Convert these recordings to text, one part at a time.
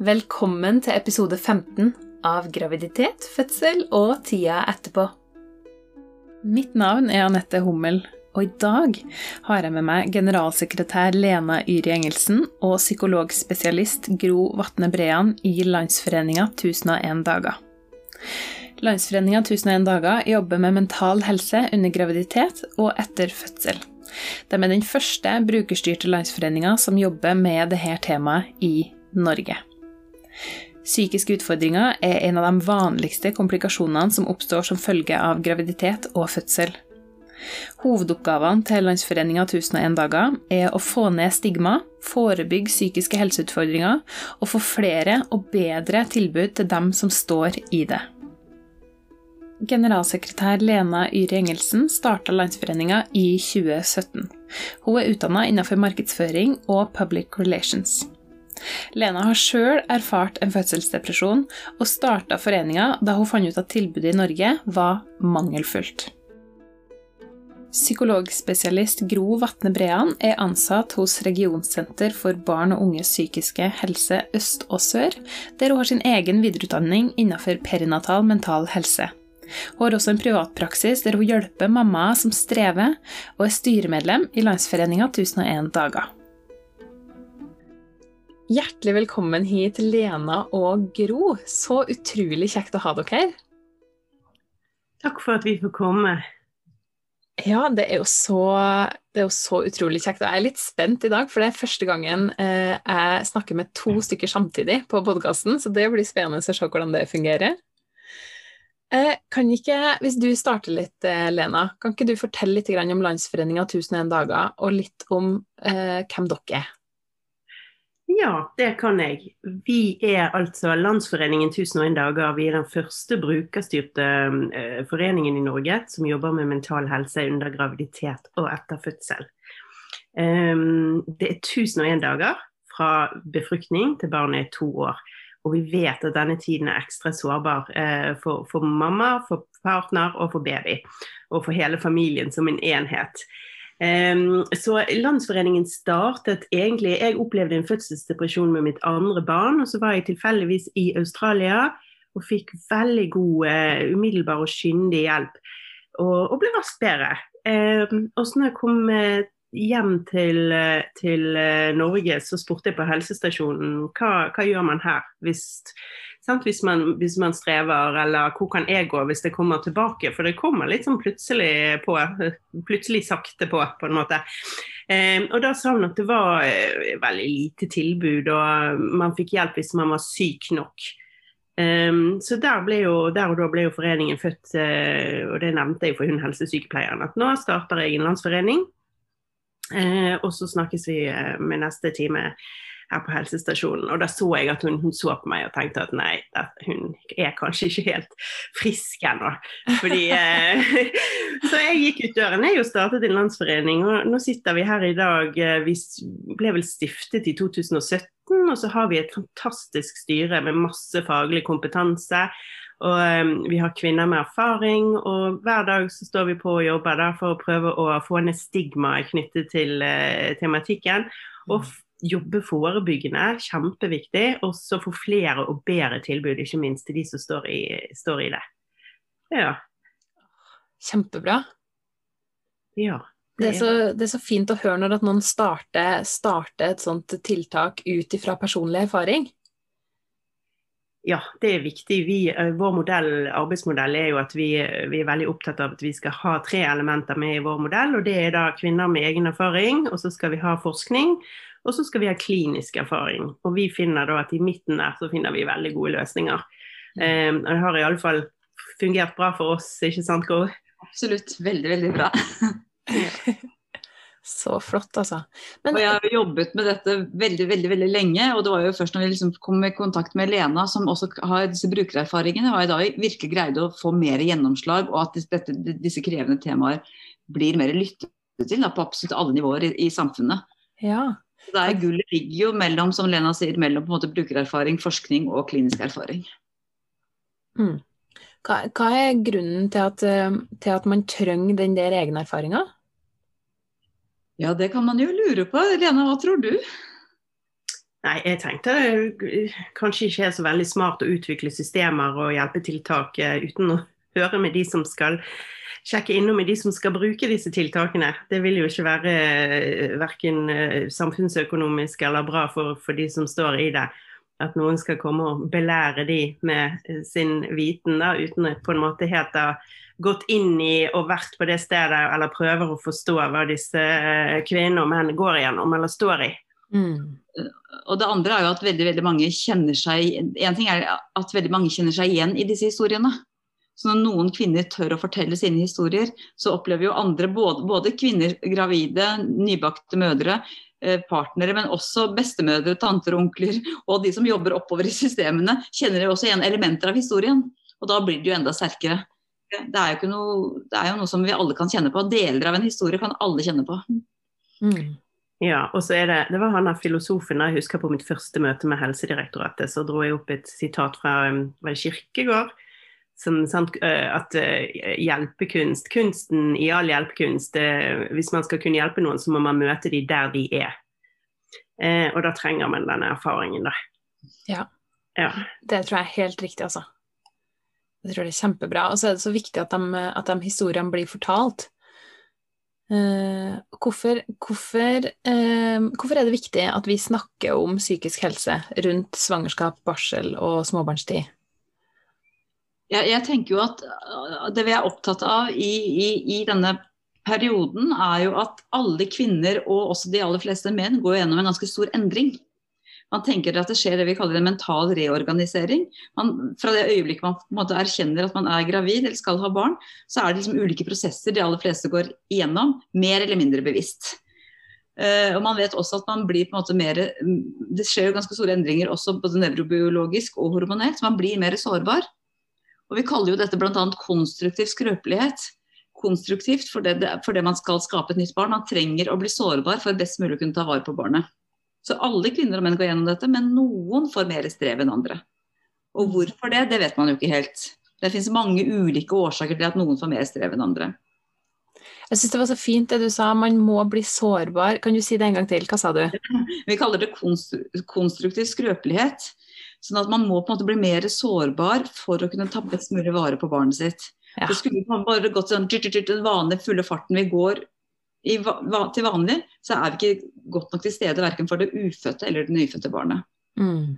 Velkommen til episode 15 av Graviditet, fødsel og tida etterpå. Mitt navn er Anette Hummel, og i dag har jeg med meg generalsekretær Lena Yri Engelsen og psykologspesialist Gro Vatne Brean i Landsforeninga 1001 dager. Landsforeninga 1001 dager jobber med mental helse under graviditet og etter fødsel. De er den første brukerstyrte landsforeninga som jobber med dette temaet i Norge. Psykiske utfordringer er en av de vanligste komplikasjonene som oppstår som følge av graviditet og fødsel. Hovedoppgavene til Landsforeninga 1001 dager er å få ned stigma, forebygge psykiske helseutfordringer og få flere og bedre tilbud til dem som står i det. Generalsekretær Lena Yri Engelsen starta Landsforeninga i 2017. Hun er utdanna innenfor markedsføring og public relations. Lena har sjøl erfart en fødselsdepresjon, og starta foreninga da hun fant ut at tilbudet i Norge var mangelfullt. Psykologspesialist Gro Vatne Brean er ansatt hos Regionsenter for barn og unges psykiske helse øst og sør, der hun har sin egen videreutdanning innenfor perinatal mental helse. Hun har også en privatpraksis der hun hjelper mammaer som strever, og er styremedlem i Landsforeninga 1001 dager. Hjertelig velkommen hit, Lena og Gro. Så utrolig kjekt å ha dere. Takk for at vi får komme. Ja, det er jo så, er jo så utrolig kjekt. Jeg er litt spent i dag, for det er første gangen eh, jeg snakker med to stykker samtidig på podkasten, så det blir spennende å se hvordan det fungerer. Eh, kan ikke, Hvis du starter litt, eh, Lena, kan ikke du fortelle litt om Landsforeninga 1001 dager, og litt om eh, hvem dere er? Ja, det kan jeg. Vi er altså Landsforeningen 1001 dager. Vi er den første brukerstyrte uh, foreningen i Norge som jobber med mental helse under graviditet og etter fødsel. Um, det er 1001 dager fra befruktning til barnet er to år. Og vi vet at denne tiden er ekstra sårbar uh, for, for mamma, for partner og for baby. Og for hele familien som en enhet. Så Landsforeningen startet egentlig Jeg opplevde en fødselsdepresjon med mitt andre barn, og så var jeg tilfeldigvis i Australia og fikk veldig god, uh, umiddelbar og skyndig hjelp. Og, og ble raskt bedre. Og så når jeg kom uh, hjem til, uh, til Norge, så spurte jeg på helsestasjonen hva, hva gjør man her hvis hvis man, hvis, man, strever, eller hvor kan jeg gå hvis det kommer tilbake? For det kommer litt sånn plutselig på, plutselig sakte på, på en måte. Eh, og da sa hun at det var eh, veldig lite tilbud, og man fikk hjelp hvis man var syk nok. Um, så der, jo, der, og da ble jo foreningen født, uh, og det nevnte jeg for hun helsesykepleieren. At nå starter jeg en landsforening, uh, og så snakkes vi uh, med neste time her på helsestasjonen. Og da så jeg at hun, hun så på meg og tenkte at nei, hun er kanskje ikke helt frisk ennå. Fordi eh, Så jeg gikk ut døren jeg jo startet en landsforening, og nå sitter vi her i dag. Eh, vi ble vel stiftet i 2017, og så har vi et fantastisk styre med masse faglig kompetanse. Og um, vi har kvinner med erfaring, og hver dag så står vi på og jobber der for å prøve å få ned stigmaet knyttet til uh, tematikken. Og mm jobbe forebyggende, kjempeviktig. Og så få flere og bedre tilbud, ikke minst til de som står i, står i det. Ja. Kjempebra. Ja. Det er, så, det er, så, fint å høre når at noen starter, starter et sånt tiltak ut ifra personlig erfaring. Ja, det er viktig. Vi, vår modell, arbeidsmodell er jo at vi, vi, er veldig opptatt av at vi skal ha tre elementer med i vår modell. og Det er da kvinner med egen erfaring, og så skal vi ha forskning. Og så skal vi ha klinisk erfaring. Og vi finner da at i midten der så finner vi veldig gode løsninger. Um, og det har iallfall fungert bra for oss, ikke sant Kåre? Absolutt. Veldig, veldig bra. Så flott, altså. Men, og jeg har jobbet med dette veldig veldig, veldig lenge. Og det var jo først når vi liksom kom i kontakt med Lena, som også har disse brukererfaringene, var jeg da virkelig greide å få mer gjennomslag, og at dette, disse krevende temaer blir mer lyttet til da, på absolutt alle nivåer i, i samfunnet. Ja, det er Gullet ligger jo mellom som Lena sier, mellom på en måte brukererfaring, forskning og klinisk erfaring. Mm. Hva, hva, er grunnen til at, eh, til at man trenger den der egenerfaringa? Ja, det kan man jo lure på. Lena, hva tror du? Nei, jeg tenkte det kanskje ikke er så veldig smart å utvikle systemer og hjelpetiltak eh, uten å høre med de som skal sjekke innom med de som skal bruke disse tiltakene. Det vil jo ikke være eh, verken eh, samfunnsøkonomisk eller bra for, for, de som står i det. At noen skal komme og belære de med eh, sin viten, da, uten å på en måte helt ha gått inn i og vært på det stedet, eller prøver å forstå hva disse kvinnene og menn går igjennom eller står i. Mm. Og det andre er jo at veldig, veldig mange kjenner seg En ting er at veldig mange kjenner seg igjen i disse historiene. Så når noen kvinner tør å fortelle sine historier, så opplever jo andre, både, både kvinner, gravide, nybakte mødre, eh, partnere, men også bestemødre, tanter og onkler, og de som jobber oppover i systemene, kjenner jo også igjen elementer av historien. Og da blir det jo enda sterkere. Det er jo, noe, det er jo noe som vi alle kan kjenne på. Deler av en historie kan alle kjenne på. Mm. Ja, og så er det Det var han der filosofen jeg husker på mitt første møte med Helsedirektoratet. Så dro jeg opp et sitat fra um, var det Kirkegård som, sant, eh, at eh, hjelpekunst, kunsten i all hjelpekunst eh, Hvis man skal kunne hjelpe noen, så må man møte dem der de er. og da trenger man denne erfaringen, da. Ja. ja. Det tror jeg er helt riktig, altså. Jeg tror det er kjempebra. Og så er det så viktig at de, at de historiene blir fortalt. Uh, hvorfor, hvorfor, uh, hvorfor, er det viktig at vi snakker om psykisk helse rundt svangerskap, barsel og småbarnstid? Jeg, jeg, tenker jo at øh, det vi er opptatt av i, i, i, denne perioden, er jo at alle kvinner, og også de aller fleste menn, går gjennom en ganske stor endring. Man tenker at det skjer det vi kaller en mental reorganisering. Man, fra det øyeblikket man på en måte erkjenner at man er gravid eller skal ha barn, så er det liksom ulike prosesser de aller fleste går igjennom, mer eller mindre bevisst. Uh, og man vet også at man blir på en måte mer Det skjer jo ganske store endringer også både nevrobiologisk og hormonelt. så Man blir mer sårbar. Og Vi kaller jo dette bl.a. konstruktiv skrøpelighet. Konstruktivt for det, fordi man skal skape et nytt barn. Man trenger å bli sårbar for best mulig å kunne ta vare på barnet. Så alle kvinner og menn går gjennom dette, men noen får mer strev enn andre. Og hvorfor det, det vet man jo ikke helt. Det finnes mange ulike årsaker til at noen får mer strev enn andre. Jeg syns det var så fint det du sa, man må bli sårbar. Kan du si det en gang til? Hva sa du? Vi kaller det konstruktiv skrøpelighet. Sånn at man må på en måte bli mer sårbar for å kunne ta best mulig vare på barnet sitt. Ja. Det skulle bare gått sånn den vanlige fulle farten vi går i, til vanlig, så er vi ikke godt nok til stede verken for det ufødte eller det nyfødte barnet. Mm.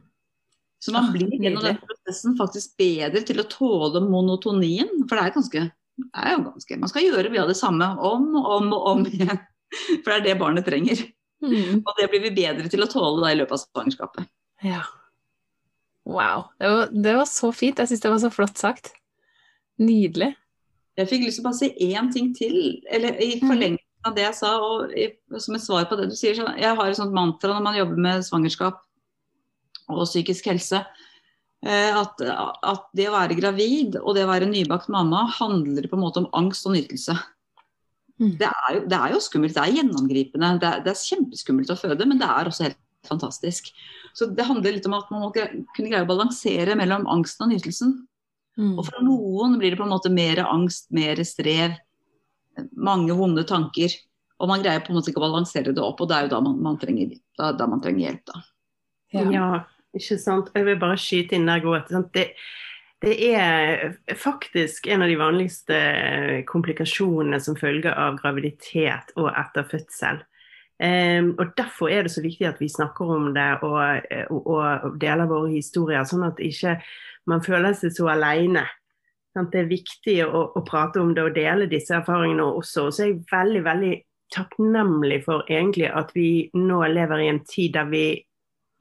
Så man blir gjennom den prosessen faktisk bedre til å tåle monotonien. For det er, ganske, det er jo ganske Man skal gjøre mye av det samme om og om og om igjen. For det er det barnet trenger. Mm. Og det blir vi bedre til å tåle da i løpet av svangerskapet. Ja. Wow. Det var, det var så fint. Jeg syns det var så flott sagt. Nydelig. Jeg fikk lyst til å bare si én ting til, eller i mm. forlengelsen av det jeg sa, og i, som et svar på det du sier. Jeg har et sånt mantra når man jobber med svangerskap og psykisk helse. Eh, at, at, det å være gravid og det å være nybakt mamma handler på en måte om angst og nytelse. Mm. Det, er jo, det, er jo, skummelt, det er gjennomgripende. Det er, det er kjempeskummelt å føde, men det er også helt fantastisk. Så det handler litt om at man må kunne greie å balansere mellom angsten og nytelsen. Mm. Og for noen blir det på en måte mer angst, mer strev, mange vonde tanker. Og man greier på en måte ikke å balansere det opp, og det er jo da man, man, trenger, da, da man trenger, hjelp. da. Ja. ja. ikke sant. Jeg vil bare skyte inn der, Gråt. Det, det er faktisk en av de vanligste komplikasjonene som følge av graviditet og etter fødsel. Um, og Derfor er det så viktig at vi snakker om det og, og, og deler våre historier, sånn at ikke man føler seg så alene. Det er viktig å, å, prate om det og dele disse erfaringene også. Og så er jeg veldig veldig takknemlig for egentlig at vi nå lever i en tid der vi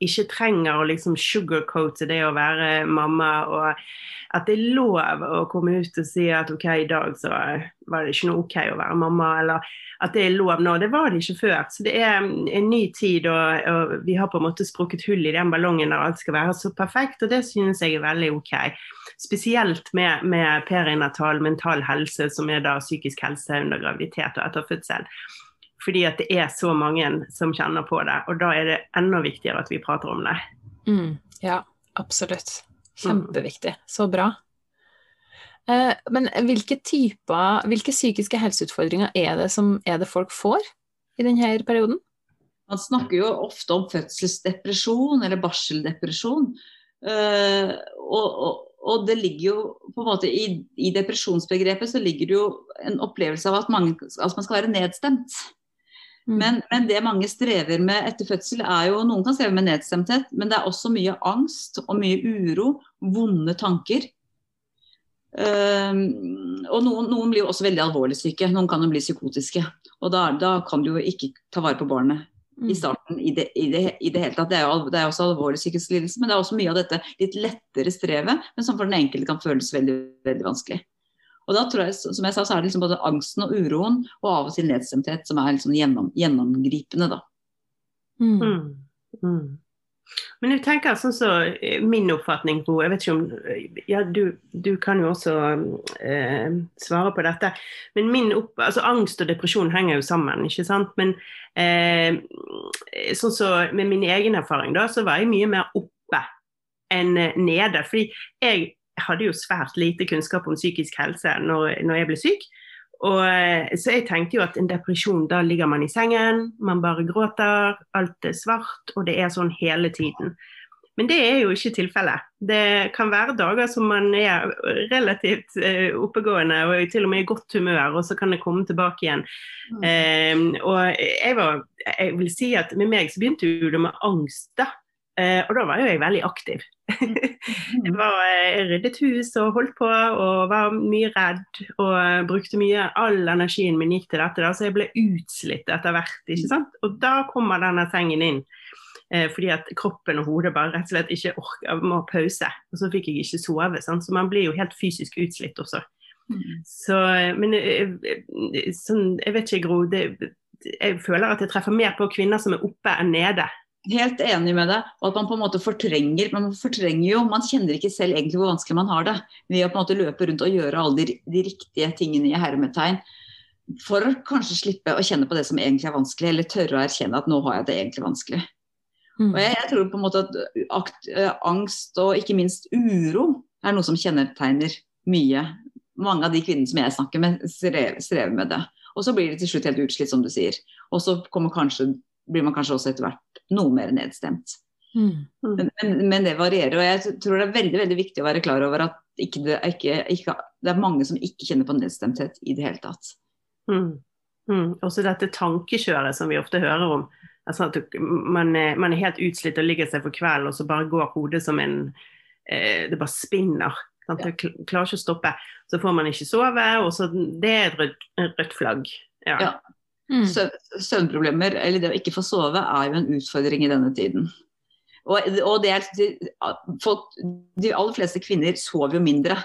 ikke trenger å liksom sugarcoate det å være mamma, og at det er lov å komme ut og si at OK, i dag så var det ikke noe OK å være mamma, eller at det er lov nå. Det var det ikke før. Så det er en ny tid, og, og vi har på en måte sprukket hull i den ballongen der alt skal være så perfekt, og det synes jeg er veldig OK. Spesielt med, med perinatal mental helse, som er da psykisk helse under graviditet og etter fødsel. Fordi at det er så mange som kjenner på det. Og da er det enda viktigere at vi prater om det. Mm, ja, absolutt. Kjempeviktig. Så bra. Eh, men hvilke typer, hvilke psykiske helseutfordringer er det som er det folk får i denne perioden? Man snakker jo ofte om fødselsdepresjon eller barseldepresjon. Eh, og, og, og, det ligger jo på en måte i, i, depresjonsbegrepet så ligger det jo en opplevelse av at, mange, at man skal være nedstemt. Mm. Men, men, det mange strever med etter fødsel, er jo Noen kan streve med nedstemthet, men det er også mye angst og mye uro, vonde tanker. Um, og noen, noen, blir jo også veldig alvorlig syke. Noen kan jo bli psykotiske. Og da, da kan du jo ikke ta vare på barnet i mm. starten i det, i, det, i det, hele tatt. Det er, jo, det er også alvorlig psykisk lidelse, men det er også mye av dette litt lettere strevet, men som for den enkelte kan føles veldig, veldig vanskelig. Og da tror jeg, som jeg sa, så er det liksom både angsten og uroen og av og til nedstemthet som er liksom gjennom, gjennomgripende, da. Mm. Mm. mm. Men jeg tenker sånn så eh, min oppfatning, Bo, jeg vet ikke om Ja, du, du kan jo også eh, svare på dette. Men min opp, altså angst og depresjon henger jo sammen, ikke sant. Men eh, sånn så med min egen erfaring, da, så var jeg mye mer oppe enn nede. Fordi jeg hadde jo svært lite kunnskap om psykisk helse når, når jeg ble syk. Og, eh, så jeg tenkte jo at en depresjon, da ligger man i sengen, man bare gråter, alt er svart, og det er sånn hele tiden. Men det er jo ikke tilfellet. Det kan være dager som man er relativt eh, oppegående og til og med i godt humør, og så kan det komme tilbake igjen. Mm. Eh, og jeg, var, jeg vil si at med meg så begynte det med angst, da. Uh, og da var jo jeg veldig aktiv. jeg, var, jeg ryddet hus og holdt på og var mye redd og brukte mye All energien min gikk til dette, da, så jeg ble utslitt etter hvert. ikke sant? Og da kommer denne sengen inn. Eh, fordi at kroppen og hodet bare rett og slett ikke orker, må ha pause. Og så fikk jeg ikke sove. Sant? Så man blir jo helt fysisk utslitt også. Mm. Så, men sånn, jeg vet ikke, Gro. Det, jeg føler at jeg treffer mer på kvinner som er oppe enn nede. Helt enig med deg. Og at man på en måte fortrenger Man fortrenger jo, man kjenner ikke selv egentlig hvor vanskelig man har det. Ved å på en måte løpe rundt og gjøre alle de, de riktige tingene i hermetegn. For å kanskje slippe å kjenne på det som egentlig er vanskelig, eller tørre å erkjenne at nå har jeg det egentlig vanskelig. Mm. Og jeg, jeg, tror på en måte at akt, angst og ikke minst uro er noe som kjennetegner mye. Mange av de kvinnene som jeg snakker med, strever, med det. Og så blir det til slutt helt utslitt, som du sier. Og så kommer kanskje, blir man kanskje også etter hvert noe mer nedstemt. Mm. Men, men, men, det varierer. Og jeg tror det er veldig veldig viktig å være klar over at ikke det, ikke, ikke, det, er mange som ikke kjenner på nedstemthet i det hele tatt. Mm. Mm. Også dette tankekjøret som vi ofte hører om. Altså at man er, man er, helt utslitt og ligger seg for kvelden, og så bare går hodet som en eh, Det bare spinner. Sant? Ja. Klarer ikke å stoppe. Så får man ikke sove, og så Det er et rødt, rødt flagg. Ja. ja. Mm. Søvnproblemer, eller det å ikke få sove, er jo en utfordring i denne tiden. Og, og er, folk, de aller fleste kvinner sover jo mindre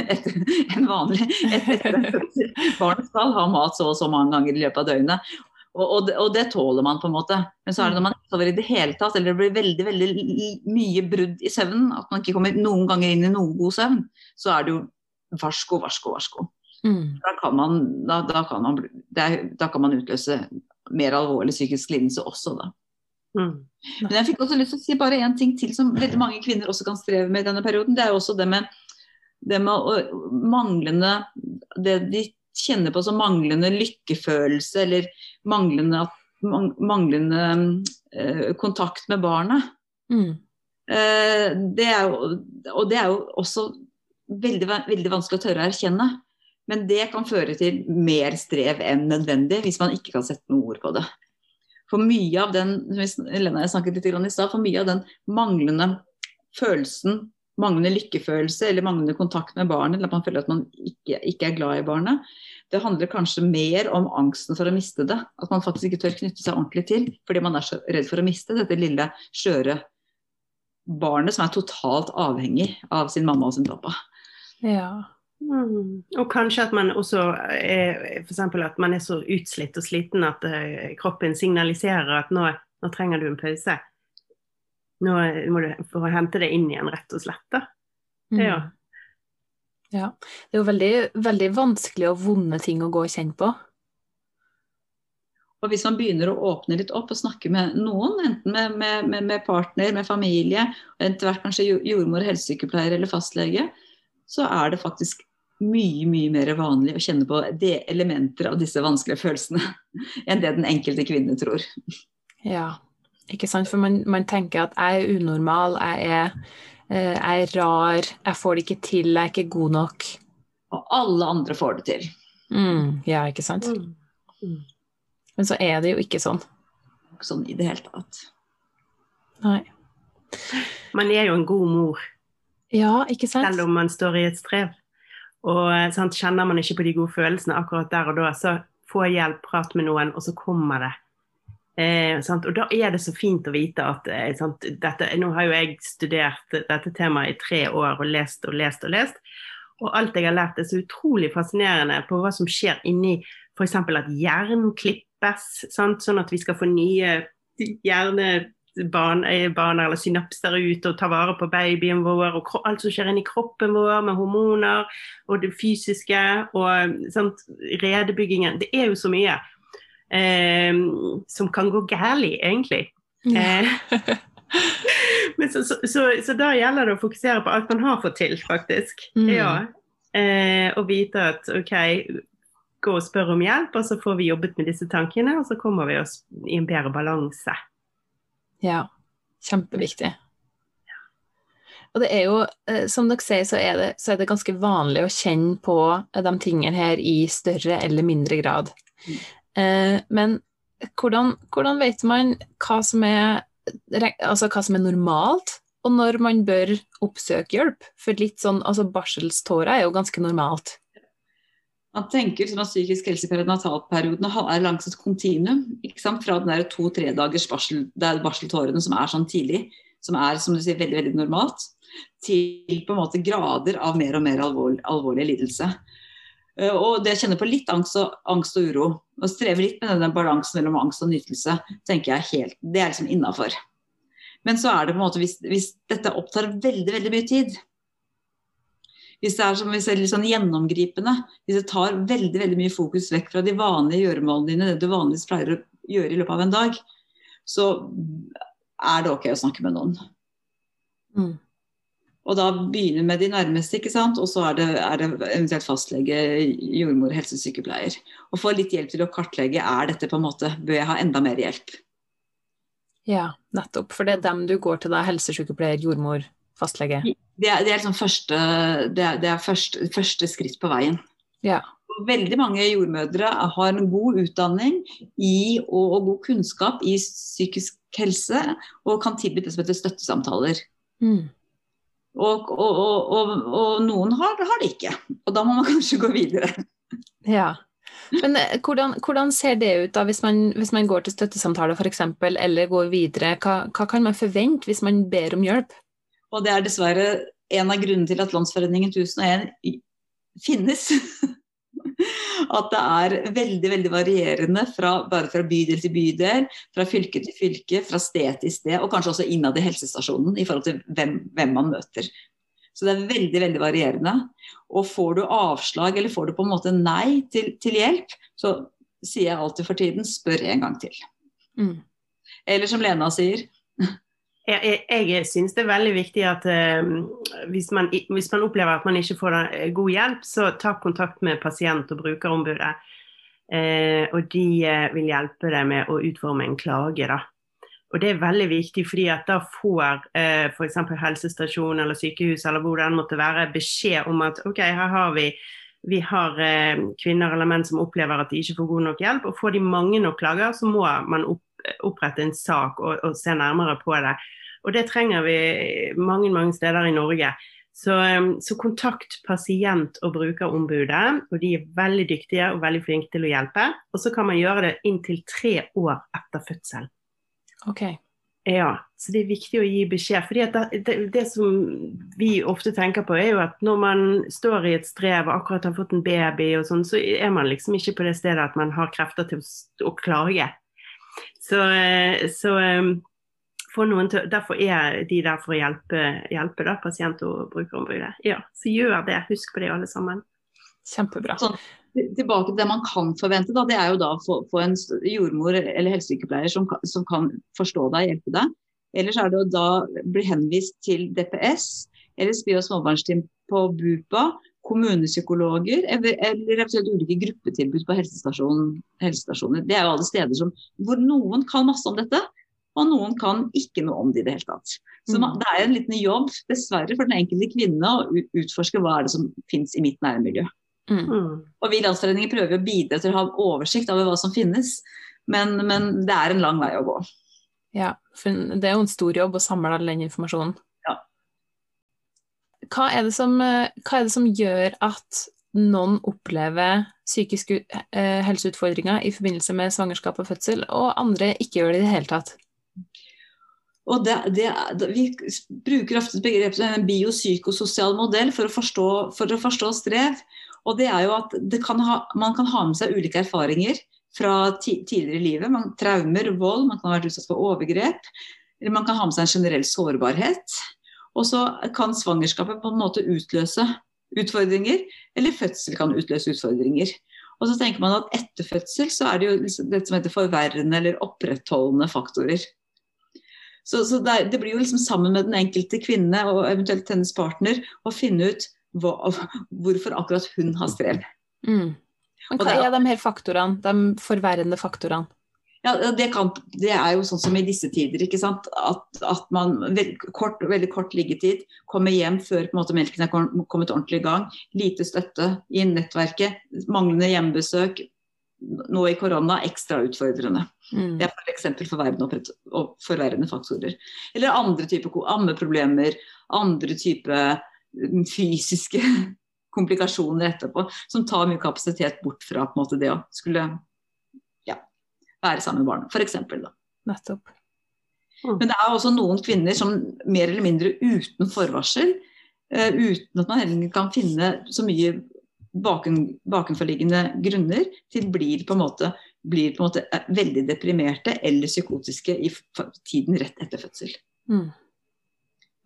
enn vanlig. barn skal ha mat så og så mange ganger i løpet av døgnet. Og, og, det, og, det, tåler man på en måte. Men så er det når man sover i det hele tatt, eller det blir veldig veldig mye brudd i søvnen, at man ikke kommer noen ganger inn i noen god søvn, så er det jo varsko, varsko, varsko. Mm. Da, kan man, da, da, kan man, er, da, kan man, utløse mer alvorlig psykisk lidelse også, da. Mm. Men jeg fikk også lyst til å si bare én ting til som veldig mange kvinner også kan streve med i denne perioden. Det er jo også det med, det med manglende Det de kjenner på som manglende lykkefølelse eller manglende, manglende uh, kontakt med barnet. Mm. Uh, det jo, og det er jo også veldig, veldig vanskelig å tørre å erkjenne. Men det kan føre til mer strev enn nødvendig hvis man ikke kan sette noe ord på det. For mye av den Lena, jeg snakket litt i sted, for mye av den manglende følelsen, manglende lykkefølelse eller manglende kontakt med barnet, eller at man føler at man ikke, ikke, er glad i barnet, det handler kanskje mer om angsten for å miste det. At man faktisk ikke tør knytte seg ordentlig til fordi man er så redd for å miste dette lille, skjøre barnet som er totalt avhengig av sin mamma og sin pappa. Ja, Mm. Og kanskje at man også er f.eks. at man er så utslitt og sliten at uh, kroppen signaliserer at nå, nå, trenger du en pause. Nå må du for å hente det inn igjen, rett og slett. da. er Ja. ja. Det er jo veldig, veldig vanskelig og vonde ting å gå og kjenne på. Og hvis man begynner å åpne litt opp og snakke med noen, enten med, med, med partner, med familie, etter hvert kanskje jordmor, helsesykepleier eller fastlege, så er det faktisk mye mye mer vanlig å kjenne på de elementer av disse vanskelige følelsene enn det den enkelte kvinne tror. Ja, ikke sant. For man, man tenker at jeg er unormal, jeg er, eh, jeg er rar, jeg får det ikke til, jeg er ikke god nok. Og alle andre får det til. Mm, ja, ikke sant. Mm. Mm. Men så er det jo ikke sånn. Ikke sånn i det hele tatt. Nei. Man er jo en god mor, Ja, ikke sant? selv om man står i et strev. Og eh, sant, kjenner man ikke på de gode følelsene akkurat der og da, så få hjelp, prat med noen, og så kommer det. Eh? Og da er det så fint å vite at eh, dette, Nå har jo jeg studert dette temaet i tre år og lest og lest og lest. Og alt jeg har lært er så utrolig fascinerende på hva som skjer inni f.eks. at hjernen klippes, sant? sånn at vi skal få nye hjernebaner eller synapser ut og ta vare på babyen vår, og alt som skjer inni kroppen vår med hormoner og det fysiske og sant? redebyggingen. Det er jo så mye eh, som kan gå galt, egentlig. Ja. Eh, men så, så, så, så da gjelder det å fokusere på alt man har fått til, faktisk. Mm. Ja. Eh, og vite at OK, gå og spør om hjelp, og så får vi jobbet med disse tankene, og så kommer vi oss i en bedre balanse. Ja, kjempeviktig. Og det er jo, eh, som dere sier, så er, det, så er det ganske vanlig å kjenne på de tingene her i større eller mindre grad. Mm. Eh, men hvordan, hvordan vet man hva som, er, altså hva som er normalt, og når man bør oppsøke hjelp? For litt sånn, altså barselstårer er jo ganske normalt. Man tenker sånn at psykisk helse perinatalperioden er langs et kontinuum. Fra den to-tre dagers er barseltårene som er sånn tidlig, som er som du sier, veldig veldig normalt, til på en måte grader av mer og mer alvorlig, alvorlig lidelse. Eh, Og det å kjenne på litt angst og, angst og uro, og streve litt med denne balansen mellom angst og nytelse, tenker jeg helt, det er liksom innafor. Men så er det på en måte, hvis, hvis dette opptar veldig, veldig mye tid, hvis det er som vi ser litt sånn gjennomgripende, hvis det tar veldig veldig mye fokus vekk fra de vanlige gjøremålene dine, det du vanligvis pleier å gjøre i løpet av en dag, så er det ok å snakke med noen. Mm. Og da begynner med de nærmeste, ikke sant? og så er det, er det eventuelt fastlege, jordmor, helsesykepleier. Og få litt hjelp til å kartlegge er dette på en måte, bør jeg ha enda mer hjelp. Ja, nettopp. For det er dem du går til da, helsesykepleier, jordmor, fastlege. Det er, det er liksom første, det er, det er første, første skritt på veien. Ja. Veldig mange jordmødre har en god utdanning i, og, og god kunnskap i psykisk helse, og kan tilby det som heter støttesamtaler. Mm. Og, og, og, noen har, har det ikke. Og da må man kanskje gå videre. Ja. Men eh, hvordan, hvordan ser det ut da, hvis man, hvis man går til støttesamtale f.eks., eller går videre? Hva, hva kan man forvente hvis man ber om hjelp? Og det er dessverre en av grunnene til at Landsforeningen 1001 finnes. At det er veldig veldig varierende fra, bare fra bydel til bydel, fra fylke til fylke, fra sted til sted, og kanskje også innad i helsestasjonen i forhold til hvem, hvem man møter. Så det er veldig veldig varierende. Og får du avslag eller får du på en måte nei til, til hjelp, så sier jeg alltid for tiden spør en gang til. Mm. Eller som Lena sier, Jeg, jeg, syns det er veldig viktig at eh, hvis, man, hvis man opplever at man ikke får eh, god hjelp, så ta kontakt med pasient- og brukerombudet. Eh, og de eh, vil hjelpe deg med å utforme en klage. da. Og det er veldig viktig, fordi at da får eh, f.eks. helsestasjon eller sykehus eller hvor det måtte være, beskjed om at OK, her har vi vi har eh, kvinner eller menn som opplever at de ikke får god nok hjelp. Og får de mange nok klager, så må man opp, opprette en sak og, og se nærmere på det. Og det trenger vi mange, mange steder i Norge. Så, så kontakt pasient- og brukerombudet, og de er veldig dyktige og veldig flinke til å hjelpe. Og så kan man gjøre det inntil tre år etter fødsel. Ok. Ja, så det er viktig å gi beskjed. fordi det, det, det som vi ofte tenker på, er jo at når man står i et strev og akkurat har fått en baby, og sånn, så er man liksom ikke på det stedet at man har krefter til å, å klage. Så, eh, så eh, for noen til, Derfor er de der for å hjelpe, hjelpe da, pasient- og brukerombudet. Ja, så gjør det. Husk på det, alle sammen. Kjempebra. Sånn, tilbake til det man kan forvente, da, det er jo da å få, få en jordmor eller helsesykepleier som, som kan forstå deg og hjelpe deg. Ellers er det å da bli henvist til DPS eller spy- og småbarnsteam på BUPA kommunepsykologer eller eventuelt ulike gruppetilbud på helsestasjoner. Det er jo alle steder som, hvor noen kan masse om dette, og noen kan ikke noe om det i det hele tatt. Så man, det er en liten jobb, dessverre, for den enkelte kvinne å utforske hva er det som finnes i mitt nærmiljø. Mm. Mm. Og vi i landsforeninger prøver å bidra til å ha oversikt over hva som finnes, men, men det er en lang vei å gå. Ja, for det er jo en stor jobb å samle all den informasjonen. Hva er, som, eh, hva er det som gjør at noen opplever psykiske eh, helseutfordringer i forbindelse med svangerskap og fødsel, og andre ikke gjør det i det hele tatt? Og det, det, vi bruker ofte begrepet en biopsykososial modell for å forstå, for å forstå strev. Og det er jo at kan ha, Man kan ha med seg ulike erfaringer fra tidligere i livet. Man, traumer, vold, man kan ha vært utsatt for overgrep. Eller man kan ha med seg en generell sårbarhet. Og så kan svangerskapet på en måte utløse utfordringer, eller fødsel kan utløse utfordringer. Og så tenker man at etter fødsel så er det jo liksom det som heter forverrende eller opprettholdende faktorer. Så, så det, det, blir jo liksom sammen med den enkelte kvinne og eventuelt hennes partner å finne ut hva, hvorfor akkurat hun har strev. Mm. Men hva er de her faktorene, de forverrende faktorene? Ja, det, kan, det, er jo sånn som i disse tider. ikke sant? At, at man veld, kort, veldig kort liggetid, kommer hjem før på en måte, melken er kommet ordentlig i gang. Lite støtte i nettverket, manglende hjemmebesøk. Nå i korona ekstra utfordrende. Mm. Det er f.eks. For forverrende, forverrende faktorer. Eller andre typer ammeproblemer, andre typer mm, fysiske komplikasjoner etterpå, som tar mye kapasitet bort fra måte, det å skulle være sammen med barnet, f.eks. Nettopp. Mm. Men det er også noen kvinner som mer eller mindre uten forvarsel, uh, uten at man heller kan finne så mye baken, bakenforliggende grunner, til blir på en måte blir på en måte eh, veldig deprimerte eller psykotiske i tiden rett etter fødsel. Mm.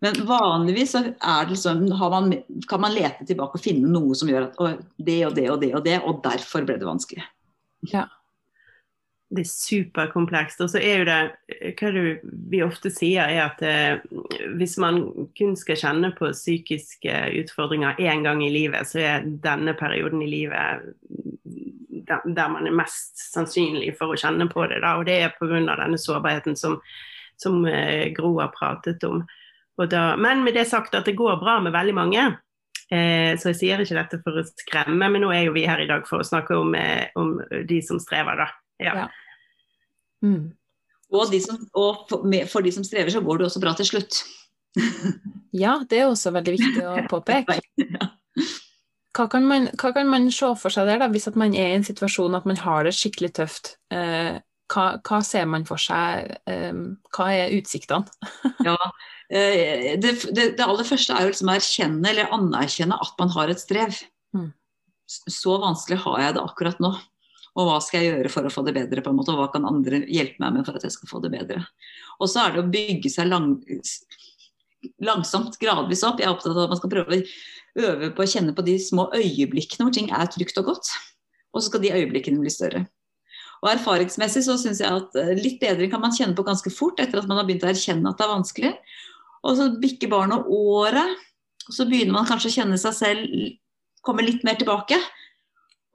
Men vanligvis så liksom, man, kan man lete tilbake og finne noe som gjør at det og det og det og det, og derfor ble det vanskelig. Ja. Det er superkomplekst. Og så er jo det hva det vi ofte sier, er at eh, hvis man kun skal kjenne på psykiske utfordringer én gang i livet, så er denne perioden i livet der man er mest sannsynlig for å kjenne på det. Da, og det er pga. denne sårbarheten som, som eh, Gro har pratet om. Da, men med det sagt at det går bra med veldig mange. Eh, så jeg sier ikke dette for å skremme, men nå er jo vi her i dag for å snakke om, eh, om de som strever, da. Ja. ja. Mm. Og, de som, og for, de som strever, så går det også bra til slutt. ja, det er også veldig viktig å påpeke. Hva kan, man, hva kan man se for seg der, da, hvis man er i en situasjon at man har det skikkelig tøft? Eh, hva, hva, ser man for seg? Eh, hva er utsiktene? ja, eh, det, det, det, aller første er å liksom å erkjenne eller anerkjenne at man har et strev. Mm. Så vanskelig har jeg det akkurat nå. Og hva skal jeg gjøre for å få det bedre? på en måte, Og hva kan andre hjelpe meg med for at jeg skal få det bedre? Og så er det å bygge seg lang, langsomt, gradvis opp. Jeg er opptatt av at man skal prøve å øve på å kjenne på de små øyeblikkene hvor ting er trygt og godt. Og så skal de øyeblikkene bli større. Og Erfaringsmessig så syns jeg at eh, litt bedring kan man kjenne på ganske fort etter at man har begynt å erkjenne at det er vanskelig. Og så bikker barnet året, og så begynner man kanskje å kjenne seg selv komme litt mer tilbake.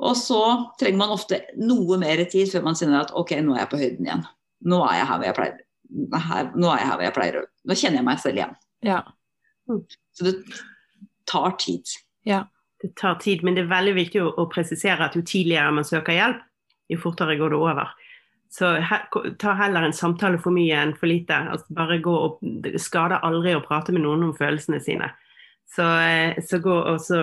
Og så trenger man ofte noe mer tid før man kjenner at ok, nå er jeg på høyden igjen. Nå er jeg her hvor jeg pleier. Her, nå er jeg her hvor jeg pleier. Nå kjenner jeg meg selv igjen. Ja. Så det tar tid. Ja. Det tar tid, men det er veldig viktig å, å presisere at jo tidligere man søker hjelp, jo fortere går det over. Så he, ta heller en samtale for mye enn for lite. Altså bare gå opp, Det skader aldri å prate med noen om følelsene sine. Så, eh, så gå også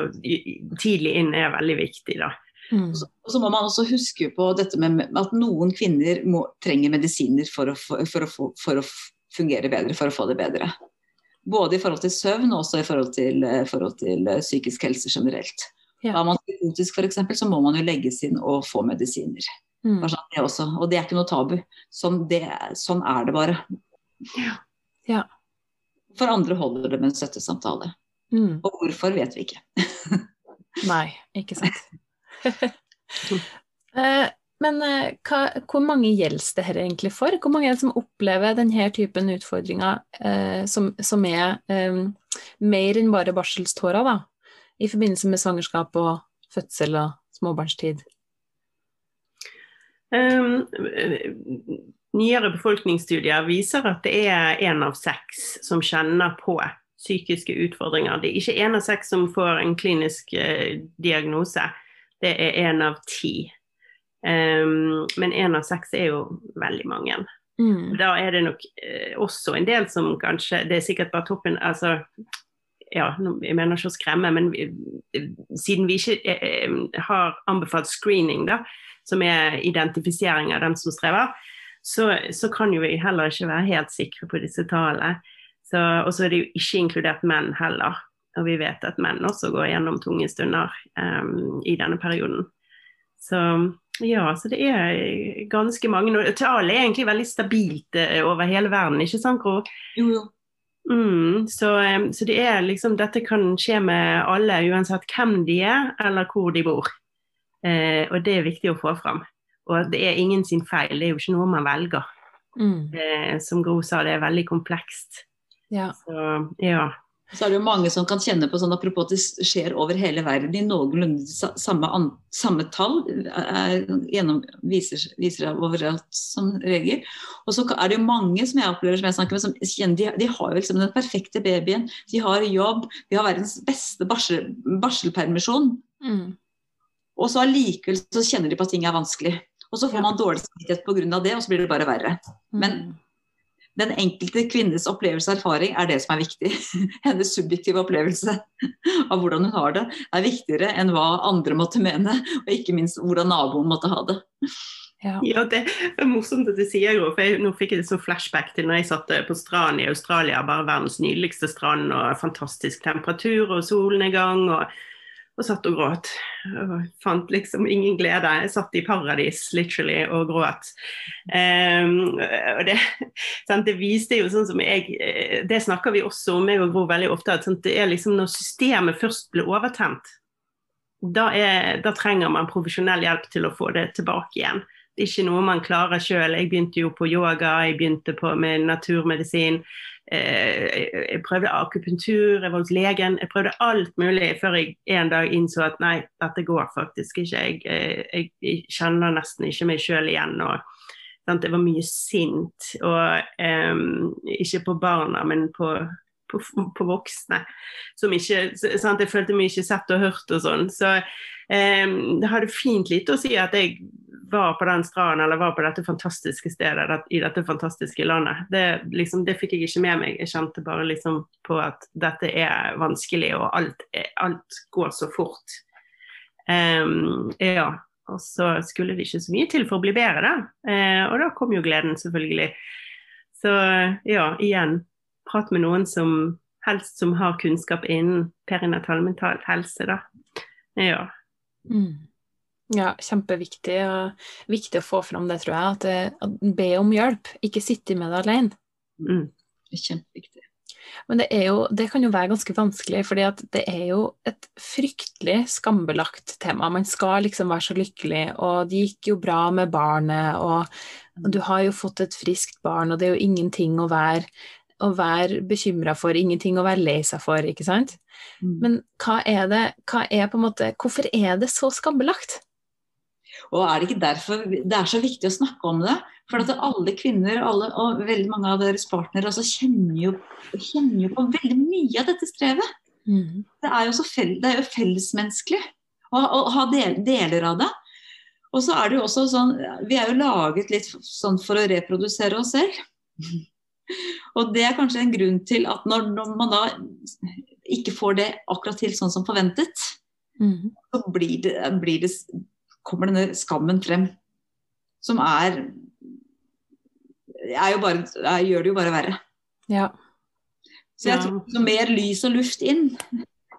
tidlig inn er veldig viktig, da. Mm. Og så må man også huske på dette med at noen kvinner må, trenger medisiner for å, for, å, for å, fungere bedre, for å få det bedre. Både i forhold til søvn og også i forhold til, eh, forhold til eh, psykisk helse generelt. Ja. Er man psykotisk f.eks., så må man jo legges inn og få medisiner. Mm. Sånn, det også. Og det er ikke noe tabu. Sånn, det, sånn er det bare. Ja. ja. For andre holder det med en støttesamtale. Mm. Og hvorfor vet vi ikke. Nei, ikke sant. eh, men eh, hva, hvor mange gjelder det her egentlig for? Hvor mange er det som opplever denne typen utfordringer eh, som, som, er eh, mer enn bare barselstårer, da? i forbindelse med svangerskap og fødsel og småbarnstid? Um, nyere befolkningsstudier viser at det er én av seks som kjenner på psykiske utfordringer. Det er ikke én av seks som får en klinisk eh, diagnose, det er én av ti. Um, men én av seks er jo veldig mange. Mm. Da er det nok uh, også en del som kanskje Det er sikkert bare toppen altså ja, jeg mener ikke å skremme, men vi, siden vi ikke eh, har anbefalt screening, da, som er identifisering av den som strever, så, så, kan jo vi heller ikke være helt sikre på disse tallene. Og så er det jo ikke inkludert menn heller. Og vi vet at menn også går gjennom tunge stunder um, i denne perioden. Så ja, så det er ganske mange. Og tallet er egentlig veldig stabilt uh, over hele verden, ikke sant Gro? Jo. Mm, så, um, så, det er liksom, dette kan skje med alle, uansett hvem de er eller hvor de bor. Eh, og det er viktig å få fram. Og det er ingen sin feil, det er jo ikke noe man velger. Mm. Eh, som Gro sa, det er veldig komplekst. Ja. Så ja. Så er det jo mange som kan kjenne på sånn, apropos at det skjer over hele verden i noenlunde samme, samme tall. Er, gjennom, viser, viser overalt som regel. Og så er det jo mange som jeg opplever som jeg snakker med, som kjenner de, de har jo liksom den perfekte babyen. De har jobb, de har verdens beste barsel, barselpermisjon. Mm. Og så allikevel så kjenner de på at ting er vanskelig. Og så får man dårlig samvittighet pga. det, og så blir det bare verre. Men mm. Den enkelte kvinnes opplevelse og erfaring er det som er viktig. Hennes subjektive opplevelse av hvordan hun har det, er viktigere enn hva andre måtte mene, og ikke minst hvordan naboen måtte ha det. Ja. ja. Det er morsomt at du sier det, for jeg, nå fikk jeg det sånn flashback til når jeg satt på stranden i Australia, bare verdens nydeligste strand og fantastisk temperatur og solnedgang. og og satt og gråt. Og fant liksom ingen glede. Jeg satt i paradis literally og gråt. Um, og det, sant, det, viste jo sånn som jeg eh, Det snakker vi også om, jeg og Gro, veldig ofte. at sant, det er liksom Når systemet først blir overtent, da, er, da trenger man profesjonell hjelp til å få det tilbake igjen. Ikke noe man klarer sjøl. Jeg begynte jo på yoga, jeg begynte på, med naturmedisin. Eh, jeg prøvde akupunktur, jeg var hos legen. Jeg prøvde alt mulig før jeg en dag innså at nei, dette går faktisk ikke. Jeg, eh, jeg, jeg kjenner nesten ikke meg sjøl igjen. og sant? Jeg var mye sint, og um, ikke på barna, men på, på, på voksne. Ikke, sant? Jeg følte meg ikke sett og hørt og sånn. Så eh, det hadde fint lite å si at jeg var på den stranden eller var på dette fantastiske stedet i dette fantastiske landet. Det, liksom, det fikk jeg ikke med meg. Jeg kjente bare liksom på at dette er vanskelig, og alt, alt går så fort. Um, ja. Og så skulle det ikke så mye til for å bli bedre, da. Uh, og da kom jo gleden, selvfølgelig. Så ja, igjen, prat med noen som helst som har kunnskap innen perinatal mental helse, da. Ja. Mm. Ja, kjempeviktig. Og viktig å få fram det, tror jeg. At, eh, at Be om hjelp, ikke sitte med det alene. Mm. Kjempeviktig. Men det, jo, det, kan jo være ganske vanskelig, for det er jo et fryktelig skambelagt tema. Man skal liksom være så lykkelig, og det gikk jo bra med barnet, og du har jo fått et friskt barn, og det er jo ingenting å være, å være bekymra for, ingenting å være lei seg for, ikke sant? Mm. Men hva er det, hva er på en måte, hvorfor er det så skambelagt? Og er det ikke derfor det er så viktig å snakke om det? For at alle kvinner alle, og veldig mange av deres partnere altså kjenner, jo, kjenner, jo, på veldig mye av dette strevet. Mm. Det, er fell, det, er jo fellesmenneskelig å, å ha del, deler av det. Og så er det jo også sånn Vi er jo laget litt sånn for å reprodusere oss selv. Og det er kanskje en grunn til at når, når man da ikke får det akkurat til sånn som forventet, mm. så blir det, blir det kommer denne skammen frem. Som er, er bare, er, gjør det jo bare verre. Ja. Så jeg tror så mer lys og luft inn,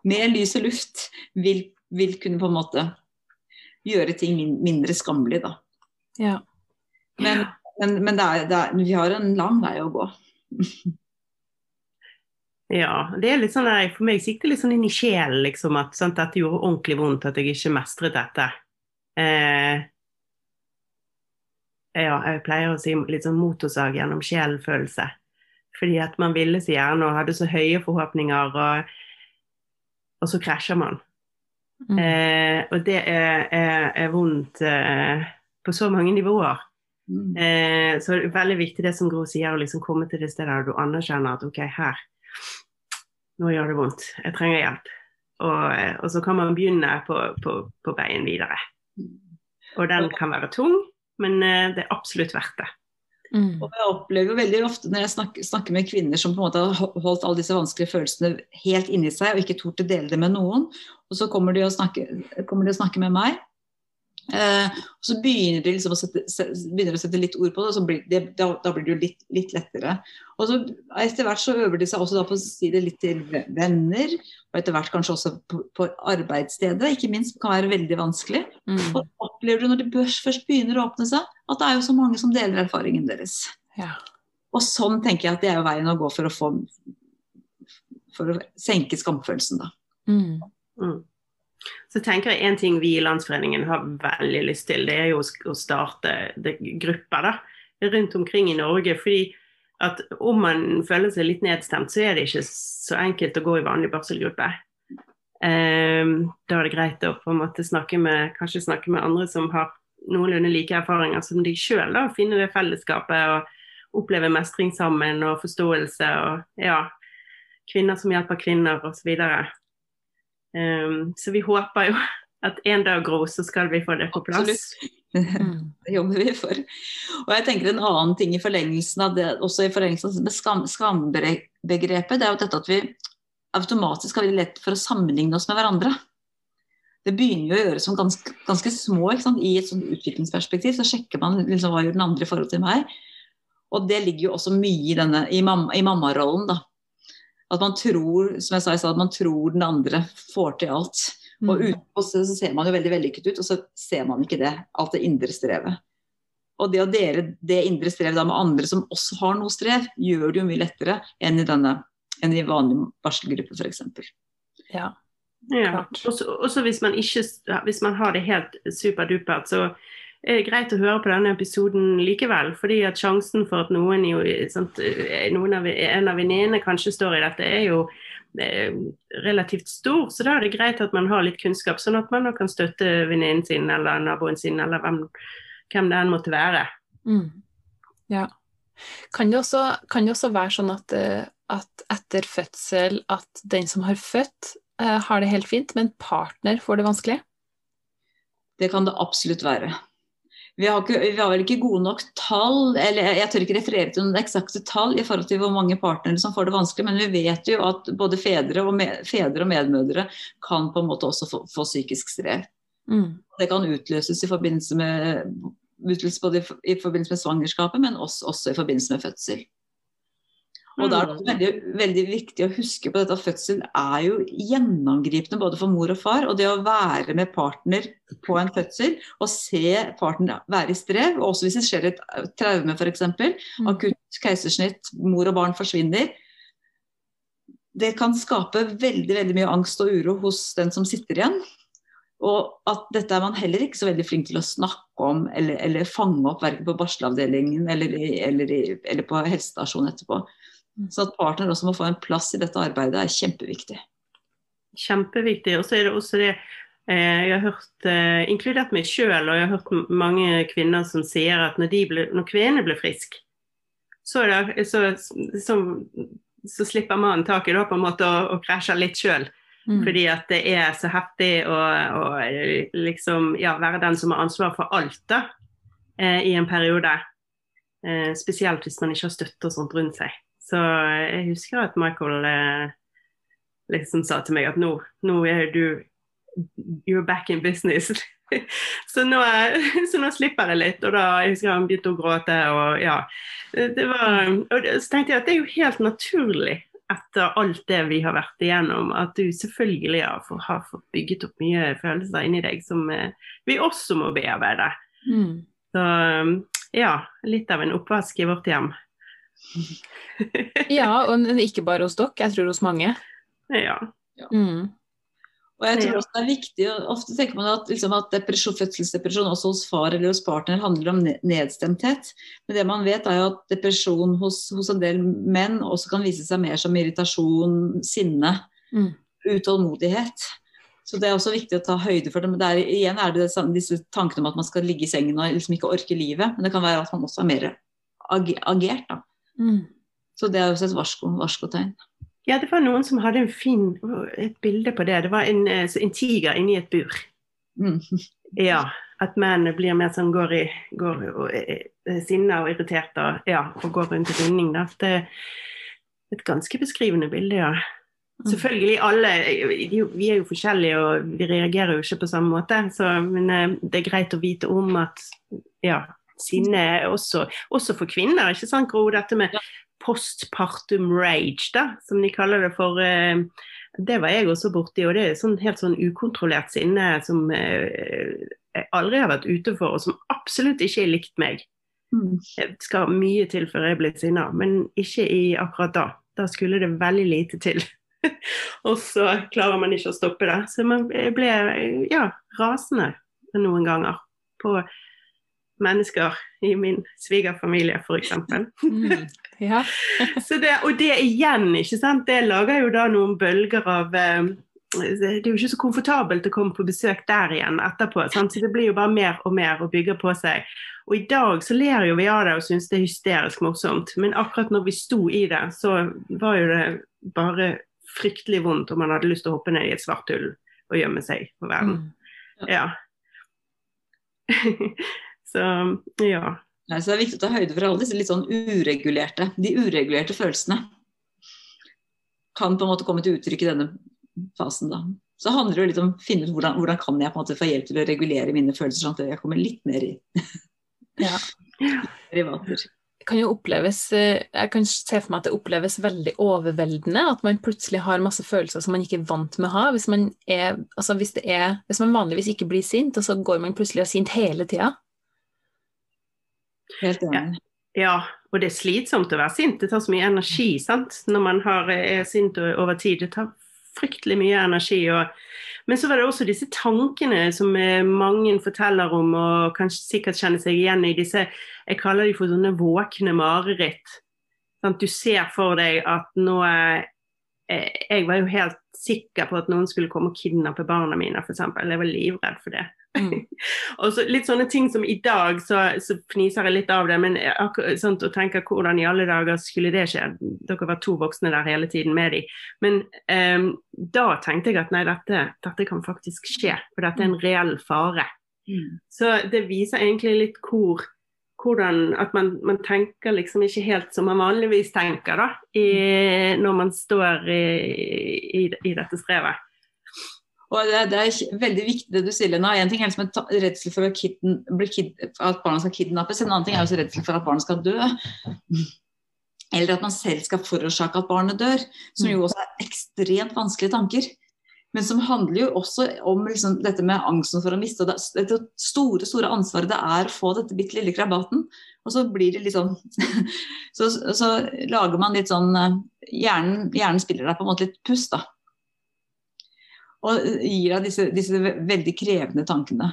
mer lys og luft vil, vil kunne på en måte gjøre ting mindre skammelig, da. Ja. Men, men, men det er, det er, vi har en lang vei å gå. Ja, det er litt sånn der, for meg sikter litt sånn inn i sjelen, liksom, at sant, dette gjorde ordentlig vondt, at jeg ikke mestret dette. Eh, ja, jeg pleier å si litt sånn motorsag gjennom sjelfølelse. Fordi at man ville så gjerne og hadde så høye forhåpninger, og, og så krasjer man. Mm. Eh, og det er, er, er vondt eh, på så mange nivåer. Mm. Eh, så det er veldig viktig det som Gro sier, å liksom komme til det stedet der du anerkjenner at OK, her Nå gjør det vondt. Jeg trenger hjelp. Og, eh, og så kan man begynne på, på, på veien videre. Og den kan være tung, men eh, det er absolutt verdt det. Mm. Og jeg opplever veldig ofte når jeg snakker, snakker med kvinner som på en måte har holdt alle disse vanskelige følelsene helt inni seg og ikke tort å dele det med noen, og så kommer de og snakker, kommer de og snakker med meg. Eh, og så begynner de liksom å sette, se, begynner å sette litt ord på det, og så blir det, da, da blir det jo litt, litt lettere. Og så Etter hvert så øver de seg også da på å si det litt til venner, og etter hvert kanskje også på, på arbeidsstedet, ikke minst, kan være veldig vanskelig. Mm. Og opplever du når de børs- først begynner å åpne seg, at det er jo så mange som deler erfaringen deres. Ja. Og sånn tenker jeg at det er jo veien å gå for å få For å senke skamfølelsen, da. Mm. Mm. Så tenker jeg En ting vi i Landsforeningen har veldig lyst til, det er jo å starte grupper da, rundt omkring i Norge. fordi at om man føler seg litt nedstemt, så er det ikke så enkelt å gå i vanlig barselgruppe. Um, da er det greit å på en måte snakke med, kanskje snakke med andre som har noenlunde like erfaringer som de sjøl. Finne det fellesskapet og oppleve mestring sammen og forståelse. og ja, Kvinner som hjelper kvinner osv. Um, så vi håper jo at en dag, Gro, så skal vi få det på plass. Absolutt. Det jobber vi for. Og jeg tenker En annen ting i forlengelsen av det, også i forlengelsen av skam, skambegrepet, det er jo dette at vi automatisk har veldig lett for å sammenligne oss med hverandre. Det begynner jo å gjøres som ganske, ganske små. Ikke sant? I et sånt utviklingsperspektiv så sjekker man liksom hva gjør den andre i forhold til meg. Og det ligger jo også mye i, denne, i, mamma, i mammarollen. da. At man tror som jeg sa i stad, at man tror den andre får til alt. Og Mm. utenpå så så ser man jo veldig vellykket ut, og så ser man ikke det. Alt det indre strevet. Og det å dele det indre strevet da med andre som også har noe strev, gjør det jo mye lettere enn i denne enn i vanlig barselgruppe f.eks. Ja. Ja. Også, også hvis man ikke hvis man har det helt superdupert, så er det greit å høre på denne episoden likevel. fordi at sjansen for at noen, jo, sånt, noen av, en av venninnene kanskje står i dette, er jo eh, relativt stor. Så da er det greit at man har litt kunnskap, sånn at man kan støtte venninnen sin eller naboen sin eller hvem, hvem det enn måtte være. Mm. ja. Kan det, også, kan det også være sånn at, eh, at etter fødsel at den som har født, eh, har det helt fint, men partner får det vanskelig? Det kan det absolutt være. Vi har, ikke, vi har vel ikke gode nok tall, eller jeg, jeg tør ikke referere til noen eksakte tall i forhold til hvor mange partnere som får det vanskelig, men vi vet jo at både fedre og, med, fedre og medmødre kan på en måte også få, få psykisk strev. Mm. Det kan utløses i forbindelse med utløses både i, i forbindelse med svangerskapet, men også, også i forbindelse med fødsel. Og da er det veldig, veldig viktig å huske på dette at fødselen er jo gjennomgripende både for mor og far. Og det å være med partner på en fødsel og se partner være i strev, og også hvis det skjer et traume f.eks., Mm. akutt keisersnitt, mor og barn forsvinner, det kan skape veldig, veldig mye angst og uro hos den som sitter igjen. Og at dette er man heller ikke så veldig flink til å snakke om eller, eller fange opp, verken på barselavdelingen eller, eller, eller på helsestasjonen etterpå. Så at partner også må få en plass i dette arbeidet er kjempeviktig. Kjempeviktig. Og så er det også det eh, jeg har hørt, eh, inkludert meg sjøl, og jeg har hørt mange kvinner som sier at når, de ble, når kvinnene blir friske, så, så, så, så slipper mannen taket da, på en måte og, og krasjer litt sjøl. Mm. Fordi at det er så heftig å, å liksom, ja, være den som har ansvar for alt da, eh, i en periode. Eh, spesielt hvis man ikke har støtte og sånt rundt seg. Så eh, jeg husker at Michael eh, liksom sa til meg at nå, nå er du You're back in business. så, nå, så nå slipper jeg litt. Og da jeg husker han begynte å gråte. Og ja, det var, og så tenkte jeg at det er jo helt naturlig etter alt det vi har vært igjennom, at du selvfølgelig har fått, har fått bygget opp mye følelser inni deg som eh, vi også må bearbeide. Mm. Så ja, litt av en oppvask i vårt hjem. Ja, og ikke bare hos dere, jeg tror hos mange. ja. Mm. Og jeg tror også det er viktig, og Ofte tenker man at, liksom, at depresjon, fødselsdepresjon også hos far eller hos partner handler om nedstemthet. Men det man vet er jo at depresjon hos, hos en del menn også kan vise seg mer som irritasjon, sinne, Mm. utålmodighet. Så det er også viktig å ta høyde for det. Men det er, igjen er det disse tankene om at man skal ligge i sengen og liksom ikke orke livet. Men det kan være at man også er mer agert. da. Mm. Så det er også et varsko, varskotegn. Ja, det var noen som hadde en fin, et bilde på det. Det var en, eh, en tiger inni et bur. Mm. Ja, at menn blir mer sånn går i går og er sinna og irritert og, ja, og går rundt i runding. Da. Det er et ganske beskrivende bilde, ja. Selvfølgelig, alle Vi er jo forskjellige og vi reagerer jo ikke på samme måte. Så, men eh, det er greit å vite om at ja, sinne også, også for kvinner, ikke sant Gro? Dette med postpartum rage, da, som de kaller det for. eh, Det var jeg også borti, og det er sånn, helt sånn ukontrollert sinne som eh, jeg aldri har vært ute for, og som absolutt ikke er likt meg. Mm. Det skal mye til før jeg blir sinna, men ikke i akkurat da. Da skulle det veldig lite til. og så klarer man ikke å stoppe det. Så man ble ja, rasende noen ganger på mennesker i min svigerfamilie, f.eks. Mm. Ja. Det, og det igjen, ikke sant, det lager jo da noen bølger av eh, Det er jo ikke så komfortabelt å komme på besøk der igjen etterpå. Sant? Så det blir jo bare mer og mer og bygger på seg. Og i dag så ler jo vi av det og syns det er hysterisk morsomt, men akkurat når vi sto i det, så var jo det bare fryktelig vondt om man hadde lyst til å hoppe ned i et svart hull og gjemme seg for verden. Mm. Ja. så ja. Nei, så det er viktig å ta høyde for alle disse litt sånn uregulerte De uregulerte følelsene kan på en måte komme til uttrykk i denne fasen. da. Så handler det jo litt om å finne ut hvordan, hvordan kan jeg på en måte få hjelp til å regulere mine følelser, sånn at jeg kommer litt mer i Ja. privater. Det kan jo oppleves, eh, jeg kan se for meg at det oppleves veldig overveldende at man plutselig har masse følelser som man ikke er vant med å ha. Hvis man, er, altså hvis det er, hvis man vanligvis ikke blir sint, og så går man plutselig og er sint hele tida. Helt enig. Ja, og det er slitsomt å være sint. Det tar så mye energi sant? når man har, er sint over tid. Det tar fryktelig mye energi. Og... Men så var det også disse tankene som eh, mange forteller om, og kanskje sikkert kjenner seg igjen i disse Jeg kaller de for sånne våkne mareritt. Sant? Du ser for deg at nå eh, Jeg var jo helt sikker på at noen skulle komme og kidnappe barna mine, f.eks. Jeg var livredd for det. Mm. Og så litt sånne ting som i dag, så, så fniser jeg litt av det, men sånt, og tenker hvordan i alle dager skulle det skje? Dere var to voksne der hele tiden med dem. Men um, da tenkte jeg at nei, dette, dette kan faktisk skje, for dette er en reell fare. Mm. Så det viser egentlig litt hvor hvordan at man, man tenker liksom ikke helt som man vanligvis tenker da, i, når man står i, i, i dette strevet. Og det, det er veldig viktig det du sier, Lena. En ting er liksom redsel for bli kid, at barna skal kidnappes, en annen ting er også redsel for at barnet skal dø. Eller at man selv skal forårsake at barnet dør, som jo også er ekstremt vanskelige tanker. Men som handler jo også om liksom, dette med angsten for å miste. det, det store store ansvaret det er å få dette bitte lille krabaten. Og så blir det litt sånn så, så lager man litt sånn eh, Hjernen, hjernen spiller deg på en måte litt pust, da. Og gir deg disse, disse veldig krevende tankene.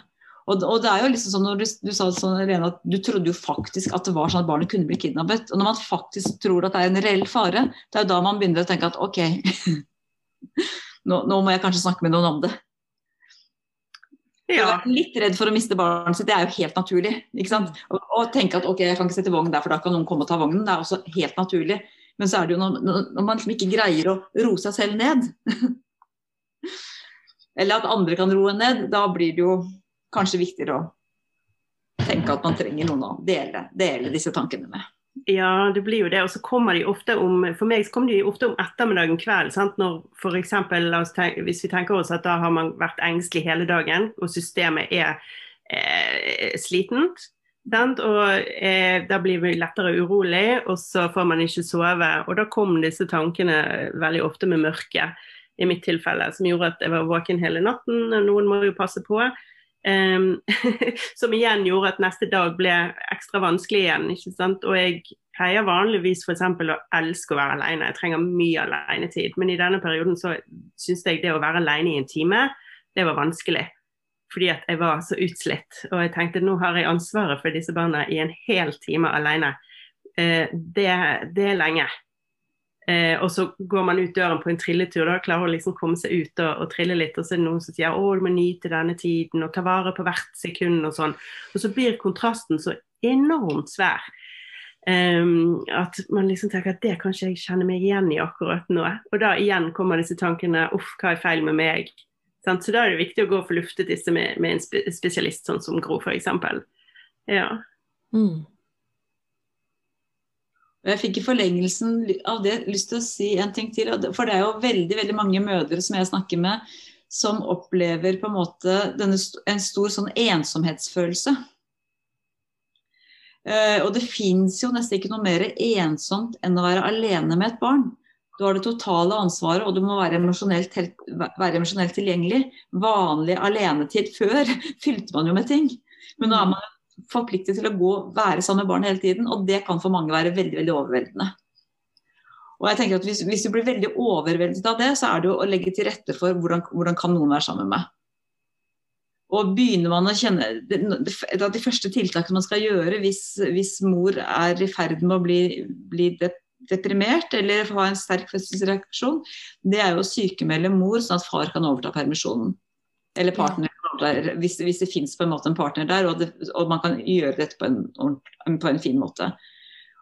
Og, og det er jo liksom sånn når du, du sa sånn, Lene, at du trodde jo faktisk at det var sånn at barnet kunne bli kidnappet. Og når man faktisk tror at det er en reell fare, det er jo da man begynner å tenke at OK, nå, nå må jeg kanskje snakke med noen om det. Ja, litt redd for å miste barnet sitt, det er jo helt naturlig. ikke sant? Og, og tenke at ok, jeg kan ikke sette vogn der, for da kan noen komme og ta vognen. Det er også helt naturlig. Men så er det jo når når man liksom ikke greier å roe seg selv ned, eller at andre kan roe ned, da blir det jo kanskje viktigere å tenke at man trenger noen å dele, dele disse tankene med. Ja, det blir jo det. Og så kommer de ofte om For meg så kommer de ofte om ettermiddagen kveld. Sant? Når for eksempel, tenke, Hvis vi tenker oss at da har man vært engstelig hele dagen, og systemet er eh, slitent. Sant? Og eh, da blir vi lettere urolig, og så får man ikke sove. Og da kom disse tankene veldig ofte med mørke, i mitt tilfelle, som gjorde at jeg var våken hele natten. Noen må jo passe på. Um, som igjen gjorde at neste dag ble ekstra vanskelig igjen. ikke sant? Og jeg pleier vanligvis f.eks. å elske å være alene. Jeg trenger mye alenetid. Men i denne perioden så syns jeg det å være alene i en time, det var vanskelig. Fordi at jeg var så utslitt. Og jeg tenkte nå har jeg ansvaret for disse barna i en hel time alene. Uh, det, det er lenge. Eh, og så går man ut døren på en trilletur, da klarer å liksom komme seg ut og, og, trille litt. Og så er det noen som sier å, du må nyte denne tiden og ta vare på hvert sekund og sånn. Og så blir kontrasten så enormt svær. Um, at man liksom tenker at det kan ikke jeg kjenne meg igjen i akkurat nå. Og da igjen kommer disse tankene uff, hva er feil med meg? Sant? Så da er det viktig å gå og få luftet disse med, med en spesialist, sånn som Gro f.eks. Ja. Mm. Jeg fikk i forlengelsen av det lyst til å si en ting til. For det er jo veldig veldig mange mødre som jeg snakker med, som opplever på en måte denne, en stor sånn ensomhetsfølelse. Uh, og det fins jo nesten ikke noe mer ensomt enn å være alene med et barn. Du har det totale ansvaret, og du må være emosjonelt, være emosjonelt tilgjengelig. Vanlig alenetid før fylte man jo med ting. Men nå er man forpliktet til å gå være sammen med barn hele tiden, og det kan for mange være veldig veldig overveldende. Og jeg tenker at hvis, hvis, du blir veldig overveldet av det, så er det jo å legge til rette for hvordan, hvordan kan noen være sammen med. Og begynner man å kjenne Et av de første tiltakene man skal gjøre hvis, hvis mor er i ferd med å bli, bli deprimert eller ha en sterk fødselsreaksjon, det er jo å sykemelde mor, sånn at far kan overta permisjonen. Eller partner der, hvis, hvis, det finnes på en måte en partner der, og, det, og man kan gjøre dette på en, på en, fin måte.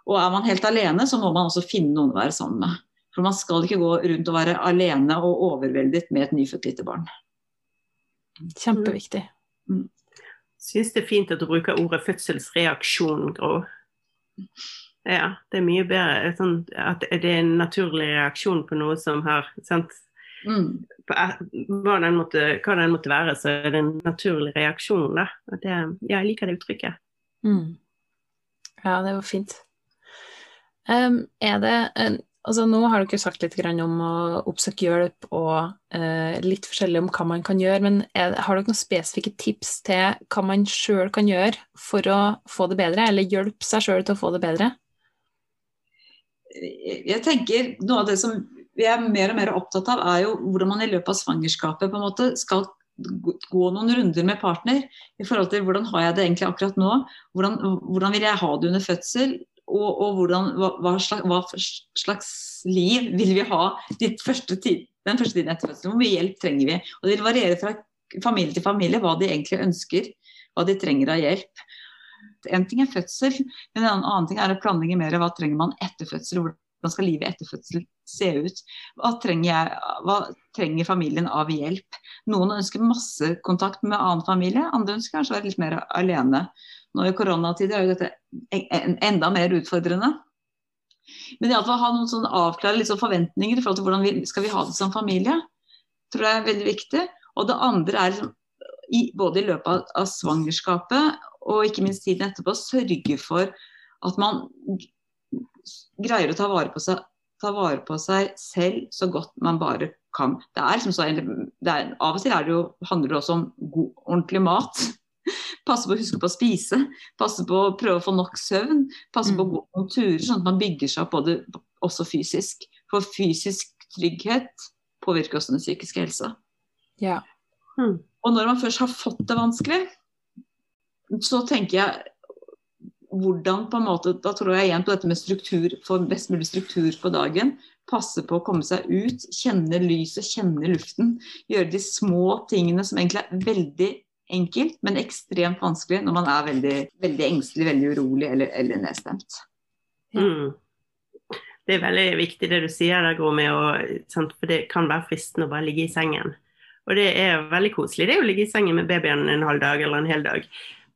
Og er man helt alene, så må man også finne noen å være sammen med. For man skal ikke gå rundt og være alene og overveldet med et nyfødt lite barn. Kjempeviktig. Mm. Syns det er fint at du bruker ordet fødselsreaksjon, Gro. Ja, det er mye bedre. Sånn, at det er en naturlig reaksjon på noe som har sant? Mm. Hva, den måtte, hva, den måtte, være, så er det en naturlig reaksjon. Da. Det, ja, jeg liker det uttrykket. Mm. Ja, det var fint. Um, er det altså Nå har dere sagt litt om å oppsøke hjelp og uh, litt forskjellig om hva man kan gjøre, men er, har dere noen spesifikke tips til hva man sjøl kan gjøre for å få det bedre, eller hjelpe seg sjøl til å få det bedre? Jeg tenker Noe av det som vi er mer og mer opptatt av, er jo hvordan man i løpet av svangerskapet på en måte skal gå noen runder med partner i forhold til hvordan har jeg det egentlig akkurat nå, hvordan, hvordan vil jeg ha det under fødsel, og, og hvordan, hva, hva, slags, hva, slags, liv vil vi ha første tid, den første tiden etter fødselen, hvor mye hjelp trenger vi. Og Det vil variere fra familie til familie hva de egentlig ønsker, hva de trenger av hjelp. En ting er fødsel, men en annen ting er å planlegge mer hva trenger man etter fødsel. Hvordan skal livet etter fødsel se ut? Hva trenger, jeg, hva trenger, familien av hjelp? Noen ønsker masse kontakt med annen familie, andre ønsker kanskje å være litt mer alene. Nå i koronatider er jo dette enda mer utfordrende. Men iallfall ha noen sånn avklare sånn forventninger i forhold til hvordan vi, skal vi ha det som familie. tror jeg er veldig viktig. Og det andre er liksom, i, både i løpet av, av svangerskapet og ikke minst tiden etterpå, sørge for at man greier å ta vare på seg, ta vare på seg selv så godt man bare kan. Det er liksom så, er, av og til det jo, handler det også om god, ordentlig mat. Passe på å huske på å spise, passe på å prøve å få nok søvn. Passe på å mm. gå noen turer, sånn at man bygger seg opp både, også fysisk. For fysisk trygghet påvirker også den psykiske helsa. Ja. Mm. Og når man først har fått det vanskelig, så tenker jeg hvordan på en måte, Da tror jeg igjen på dette med struktur, få best mulig struktur på dagen. Passe på å komme seg ut, kjenne lyset, kjenne luften. Gjøre de små tingene som egentlig er veldig enkelt, men ekstremt vanskelig når man er veldig, veldig engstelig, veldig urolig eller, eller nedstemt. Ja. Mm. Det er veldig viktig det du sier der, Gro, med å, for det kan være fristende å bare ligge i sengen. Og det er veldig koselig det er å ligge i sengen med babyen en halv dag eller en hel dag.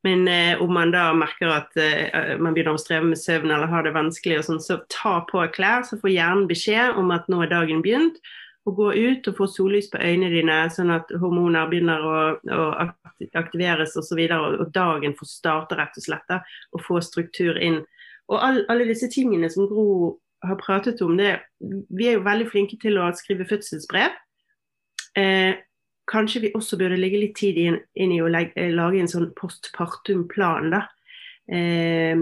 Men eh, om man da merker at eh, man begynner å streve med søvn eller har det vanskelig, sånn, så ta på klær, så får hjernen beskjed om at nå er dagen begynt. Og gå ut og få sollys på øynene dine, sånn at hormoner begynner å, å aktiveres osv. Og, så videre, og dagen får starte rett og slett, da, og få struktur inn. Og all, alle disse tingene som Gro har pratet om, det, vi er jo veldig flinke til å skrive fødselsbrev. Eh, kanskje vi også burde legge litt tid inn, inn i å legge, eh, lage en sånn postpartum-plan. da. Eh,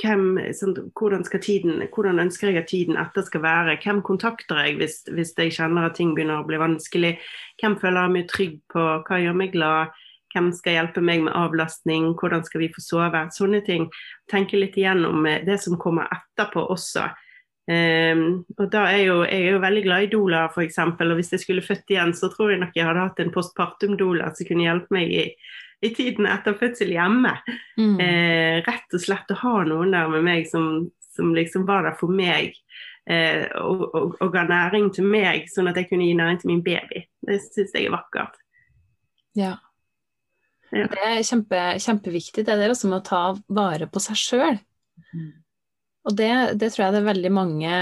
hvem, sånn, hvordan, tiden, hvordan, ønsker jeg at tiden etter skal være? Hvem kontakter jeg hvis, hvis, jeg kjenner at ting begynner å bli vanskelig? Hvem føler jeg meg trygg på? Hva gjør meg glad? Hvem skal hjelpe meg med avlastning? Hvordan skal vi få sove? Sånne ting. Tenke litt igjennom det som kommer etterpå også. Um, og da er jo, Jeg er jo veldig glad i doula, f.eks. Og hvis jeg skulle født igjen, så tror jeg nok jeg hadde hatt en postpartum-doula som kunne hjelpe meg i, i tiden etter fødsel hjemme. Mm. Uh, rett og slett å ha noen der med meg som, som liksom var der for meg. Uh, og, og, og, ga næring til meg, sånn at jeg kunne gi næring til min baby. Det syns jeg er vakkert. Ja. ja. Det er kjempe, kjempeviktig, det der også med å ta vare på seg sjøl. Mm. Og det, det, tror jeg det er veldig mange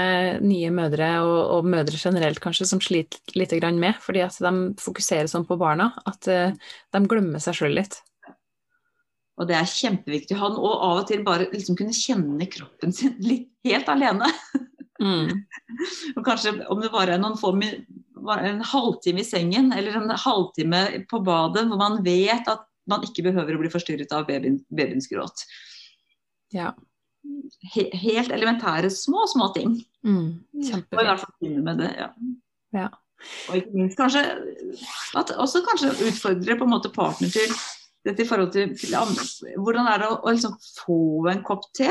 nye mødre, og, og mødre generelt kanskje, som sliter litt med. Fordi at de fokuserer sånn på barna at uh, de glemmer seg sjøl litt. Og det er kjempeviktig å ha den, og av og til bare liksom kunne kjenne kroppen sin litt helt alene. Mm. og kanskje om det bare er noen få en halvtime i sengen eller en halvtime på badet hvor man vet at man ikke behøver å bli forstyrret av babyen, babyens gråt. Ja he helt elementære små, små ting. Mm, og i hvert fall begynne med det. ja. ja. Og ikke minst kanskje at også kanskje utfordre på en måte partner til dette i forhold til, til Hvordan er det å, å liksom få en kopp te?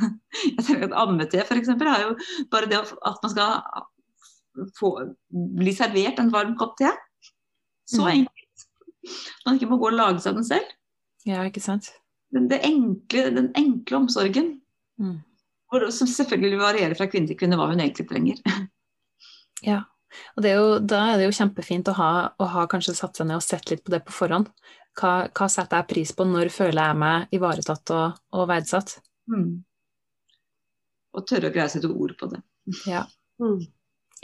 Jeg tenker at Ammete f.eks. er jo bare det at man skal få, bli servert en varm kopp te. Så mm. enkelt. Man ikke må gå og lage seg den selv. Ja, ikke sant. Den, enkle, den enkle omsorgen. Mm. Som selvfølgelig varierer fra kvinne til kvinne hva hun egentlig trenger. Ja, og er jo, da er det jo kjempefint å ha, å ha kanskje satt seg ned og sett litt på det på forhånd. Hva, hva setter jeg pris på, når føler jeg meg ivaretatt og, og verdsatt? Mm. Og tørre å greie å sette ord på det. Ja, mm.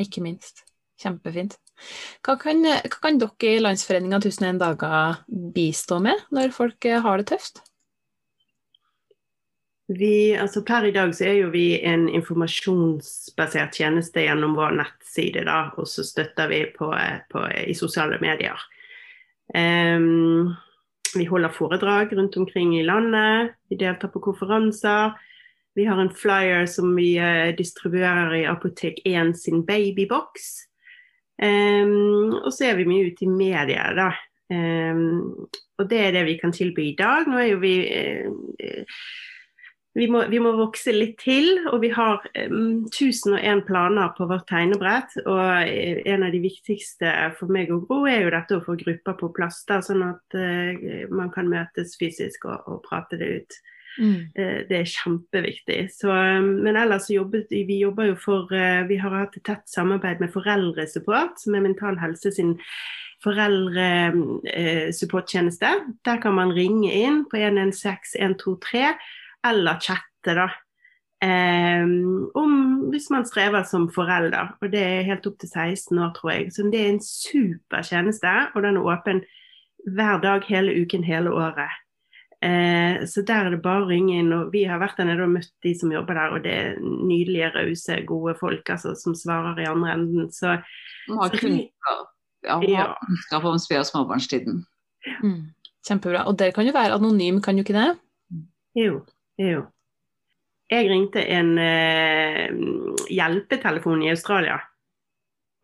ikke minst. Kjempefint. Hva kan, hva kan dere i Landsforeninga 1001 dager bistå med når folk har det tøft? Vi, altså per i dag så er jo vi en informasjonsbasert tjeneste gjennom vår nettside, da, og så støtter vi på, på, i sosiale medier. Um, vi holder foredrag rundt omkring i landet, vi deltar på konferanser. Vi har en flyer som vi uh, distribuerer i Apotek 1 sin babybox. Um, og så er vi mye ute i media, da. Um, og det er det vi kan tilby i dag. Nå er jo vi uh, vi må, vi må, vokse litt til, og vi har um, 1001 planer på vårt tegnebrett. Og eh, en av de viktigste for meg og Gro er jo dette å få grupper på plass, da, sånn at uh, man kan møtes fysisk og, og prate det ut. Mm. Uh, det er kjempeviktig. Så, um, men ellers jobbet vi jobber jo for uh, Vi har hatt et tett samarbeid med Foreldresupport, som er Mental Helse sin foreldresupporttjeneste. Der kan man ringe inn på 116 123 eller chatte, da. Um, om hvis man strever som forelder, og det er helt opp til 16 år, tror jeg. Så det er en super tjeneste, og den er åpen hver dag, hele uken, hele året. Uh, så der er det bare å ringe inn. og Vi har vært der nede og møtt de som jobber der, og det er nydelige, rause, gode folk altså, som svarer i andre enden. Så, Man har kunnskap, ja, ja. kunnskap om sped- og småbarnstiden. Mm, kjempebra. Og dere kan jo være anonym, kan jo ikke det? Jo. Jo. Jeg ringte en eh, hjelpetelefon i Australia.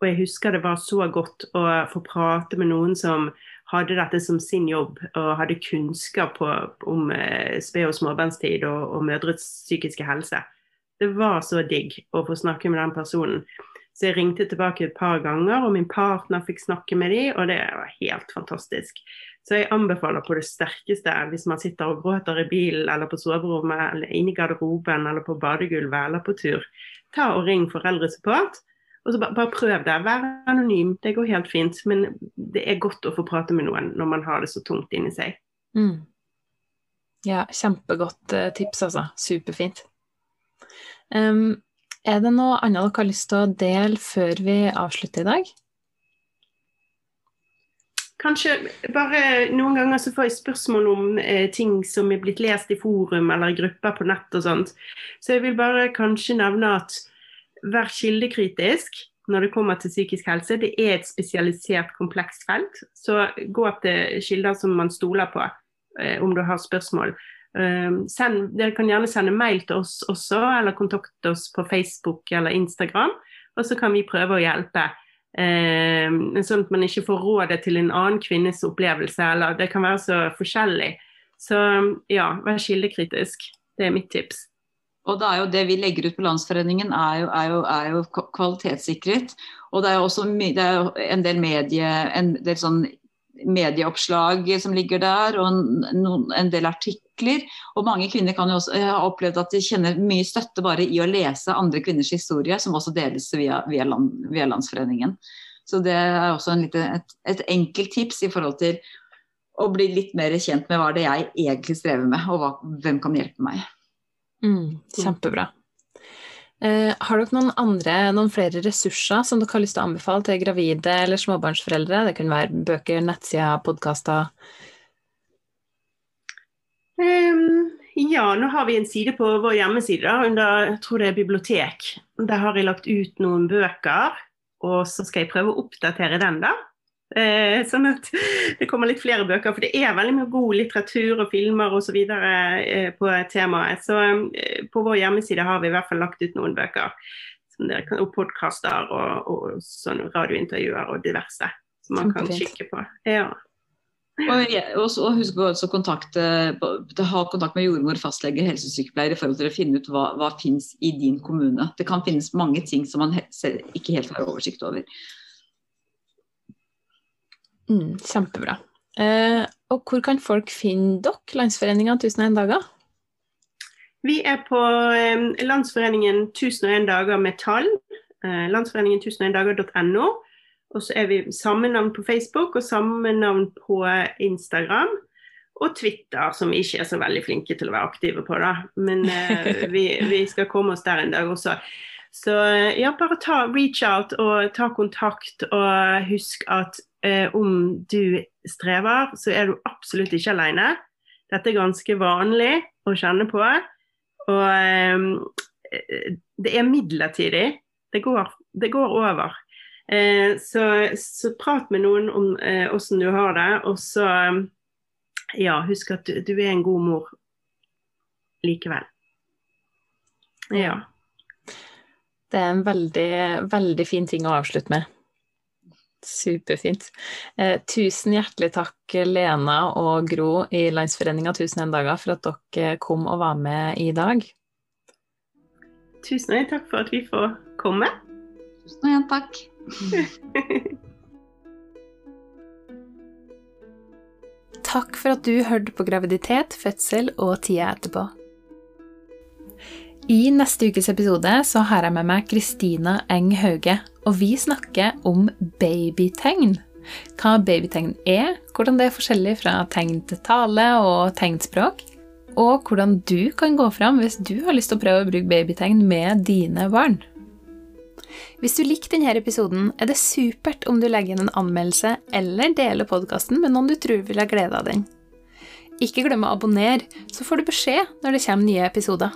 Og jeg husker det var så godt å få prate med noen som hadde dette som sin jobb, og hadde kunnskap på, om eh, sped- og småbarnstid og, og mødres psykiske helse. Det var så digg å få snakke med den personen. Så jeg ringte tilbake et par ganger, og min partner fikk snakke med dem, og det var helt fantastisk. Så jeg anbefaler på det sterkeste hvis man sitter og gråter i bilen eller på soverommet eller inne i garderoben eller på badegulvet eller på tur, ta og ring foreldresupport. Og så bare, bare prøv det. Vær anonym. Det går helt fint. Men det er godt å få prate med noen når man har det så tungt inni seg. Mm. Ja, kjempegodt uh, tips, altså. Superfint. Um, er det noe annet dere har lyst til å dele før vi avslutter i dag? Kanskje bare noen ganger så får jeg spørsmål om eh, ting som er blitt lest i forum eller i grupper på nett og sånt. Så jeg vil bare kanskje nevne at vær kildekritisk når det kommer til psykisk helse. Det er et spesialisert, komplekst felt. Så gå til kilder som man stoler på eh, om du har spørsmål. Uh, send, dere kan gjerne sende mail til oss også, eller kontakte oss på Facebook eller Instagram. Og så kan vi prøve å hjelpe. Eh, sånn at man ikke får rådet til en annen kvinnes opplevelse, eller det kan være så forskjellig. Så ja, vær kildekritisk. Det er mitt tips. Og det er jo det vi legger ut på Landsforeningen er jo, er jo, er jo kvalitetssikret. Og det er jo også det er jo en del medie, en del sånn medieoppslag som ligger der, og en, en del artikler. Og mange kvinner kan jo også ha opplevd at de kjenner mye støtte bare i å lese andre kvinners historie, som også deles via, via, land, via Landsforeningen. Så det er også lite, et, et enkelt tips i forhold til å bli litt mer kjent med hva det er jeg egentlig strever med, og hva, hvem kan hjelpe meg. Mm, kjempebra. Eh, har dere noen andre, noen flere ressurser som dere har lyst til å anbefale til gravide eller småbarnsforeldre? Det kan være bøker, nettsider, podkaster? Um, ja, nå har vi en side på vår hjemmeside under jeg tror det er bibliotek. Der har jeg lagt ut noen bøker, og så skal jeg prøve å oppdatere den. da. Eh, sånn at det kommer litt flere bøker. For det er veldig mye god litteratur og filmer osv. Eh, på temaet. Så eh, på vår hjemmeside har vi i hvert fall lagt ut noen bøker. Som dere kan, og podkaster og, og sånne radiointervjuer og diverse. Som man kan kikke på. Ja. Og, og husk å ha kontakt med jordmor, fastlege, helsesykepleier i forhold til å finne ut hva, hva finnes i din kommune. Det kan finnes mange ting som man ikke helt har oversikt over. Mm, kjempebra. Eh, og hvor kan folk finne dere, Landsforeninga 1001 dager? Vi er på eh, Landsforeningen 1001 dager med tall. Eh, Landsforeningen 1001 dager.no. Og så er vi samme navn på Facebook og samme navn på Instagram. Og Twitter, som vi ikke er så veldig flinke til å være aktive på, da. Men eh, vi, vi, skal komme oss der en dag også. Så eh, ja, bare ta reach out og ta kontakt, og husk at eh, om du strever, så er du absolutt ikke alene. Dette er ganske vanlig å kjenne på. Og eh, det er midlertidig. Det går, det går over. Eh, så, så, prat med noen om åssen eh, du har det, og så ja, husk at du, du er en god mor likevel. Ja. Det er en veldig, veldig fin ting å avslutte med. Superfint. Eh, tusen hjertelig takk, Lena og Gro i Landsforeninga 1001 dager, for at dere kom og var med i dag. Tusen takk for at vi får komme. Tusen igjen takk. takk for at du hørte på graviditet, fødsel og tida etterpå. I neste ukes episode så har jeg med meg Kristina Eng Hauge, og vi snakker om babytegn. Hva babytegn er, hvordan det er forskjellig fra tegn til tale og tegnspråk, og hvordan du kan gå fram hvis du har lyst til å prøve å bruke babytegn med dine barn. Hvis du likte denne episoden, er det supert om du legger inn en anmeldelse eller deler podkasten med noen du tror vil ha glede av den. Ikke glem å abonnere, så får du beskjed når det kommer nye episoder.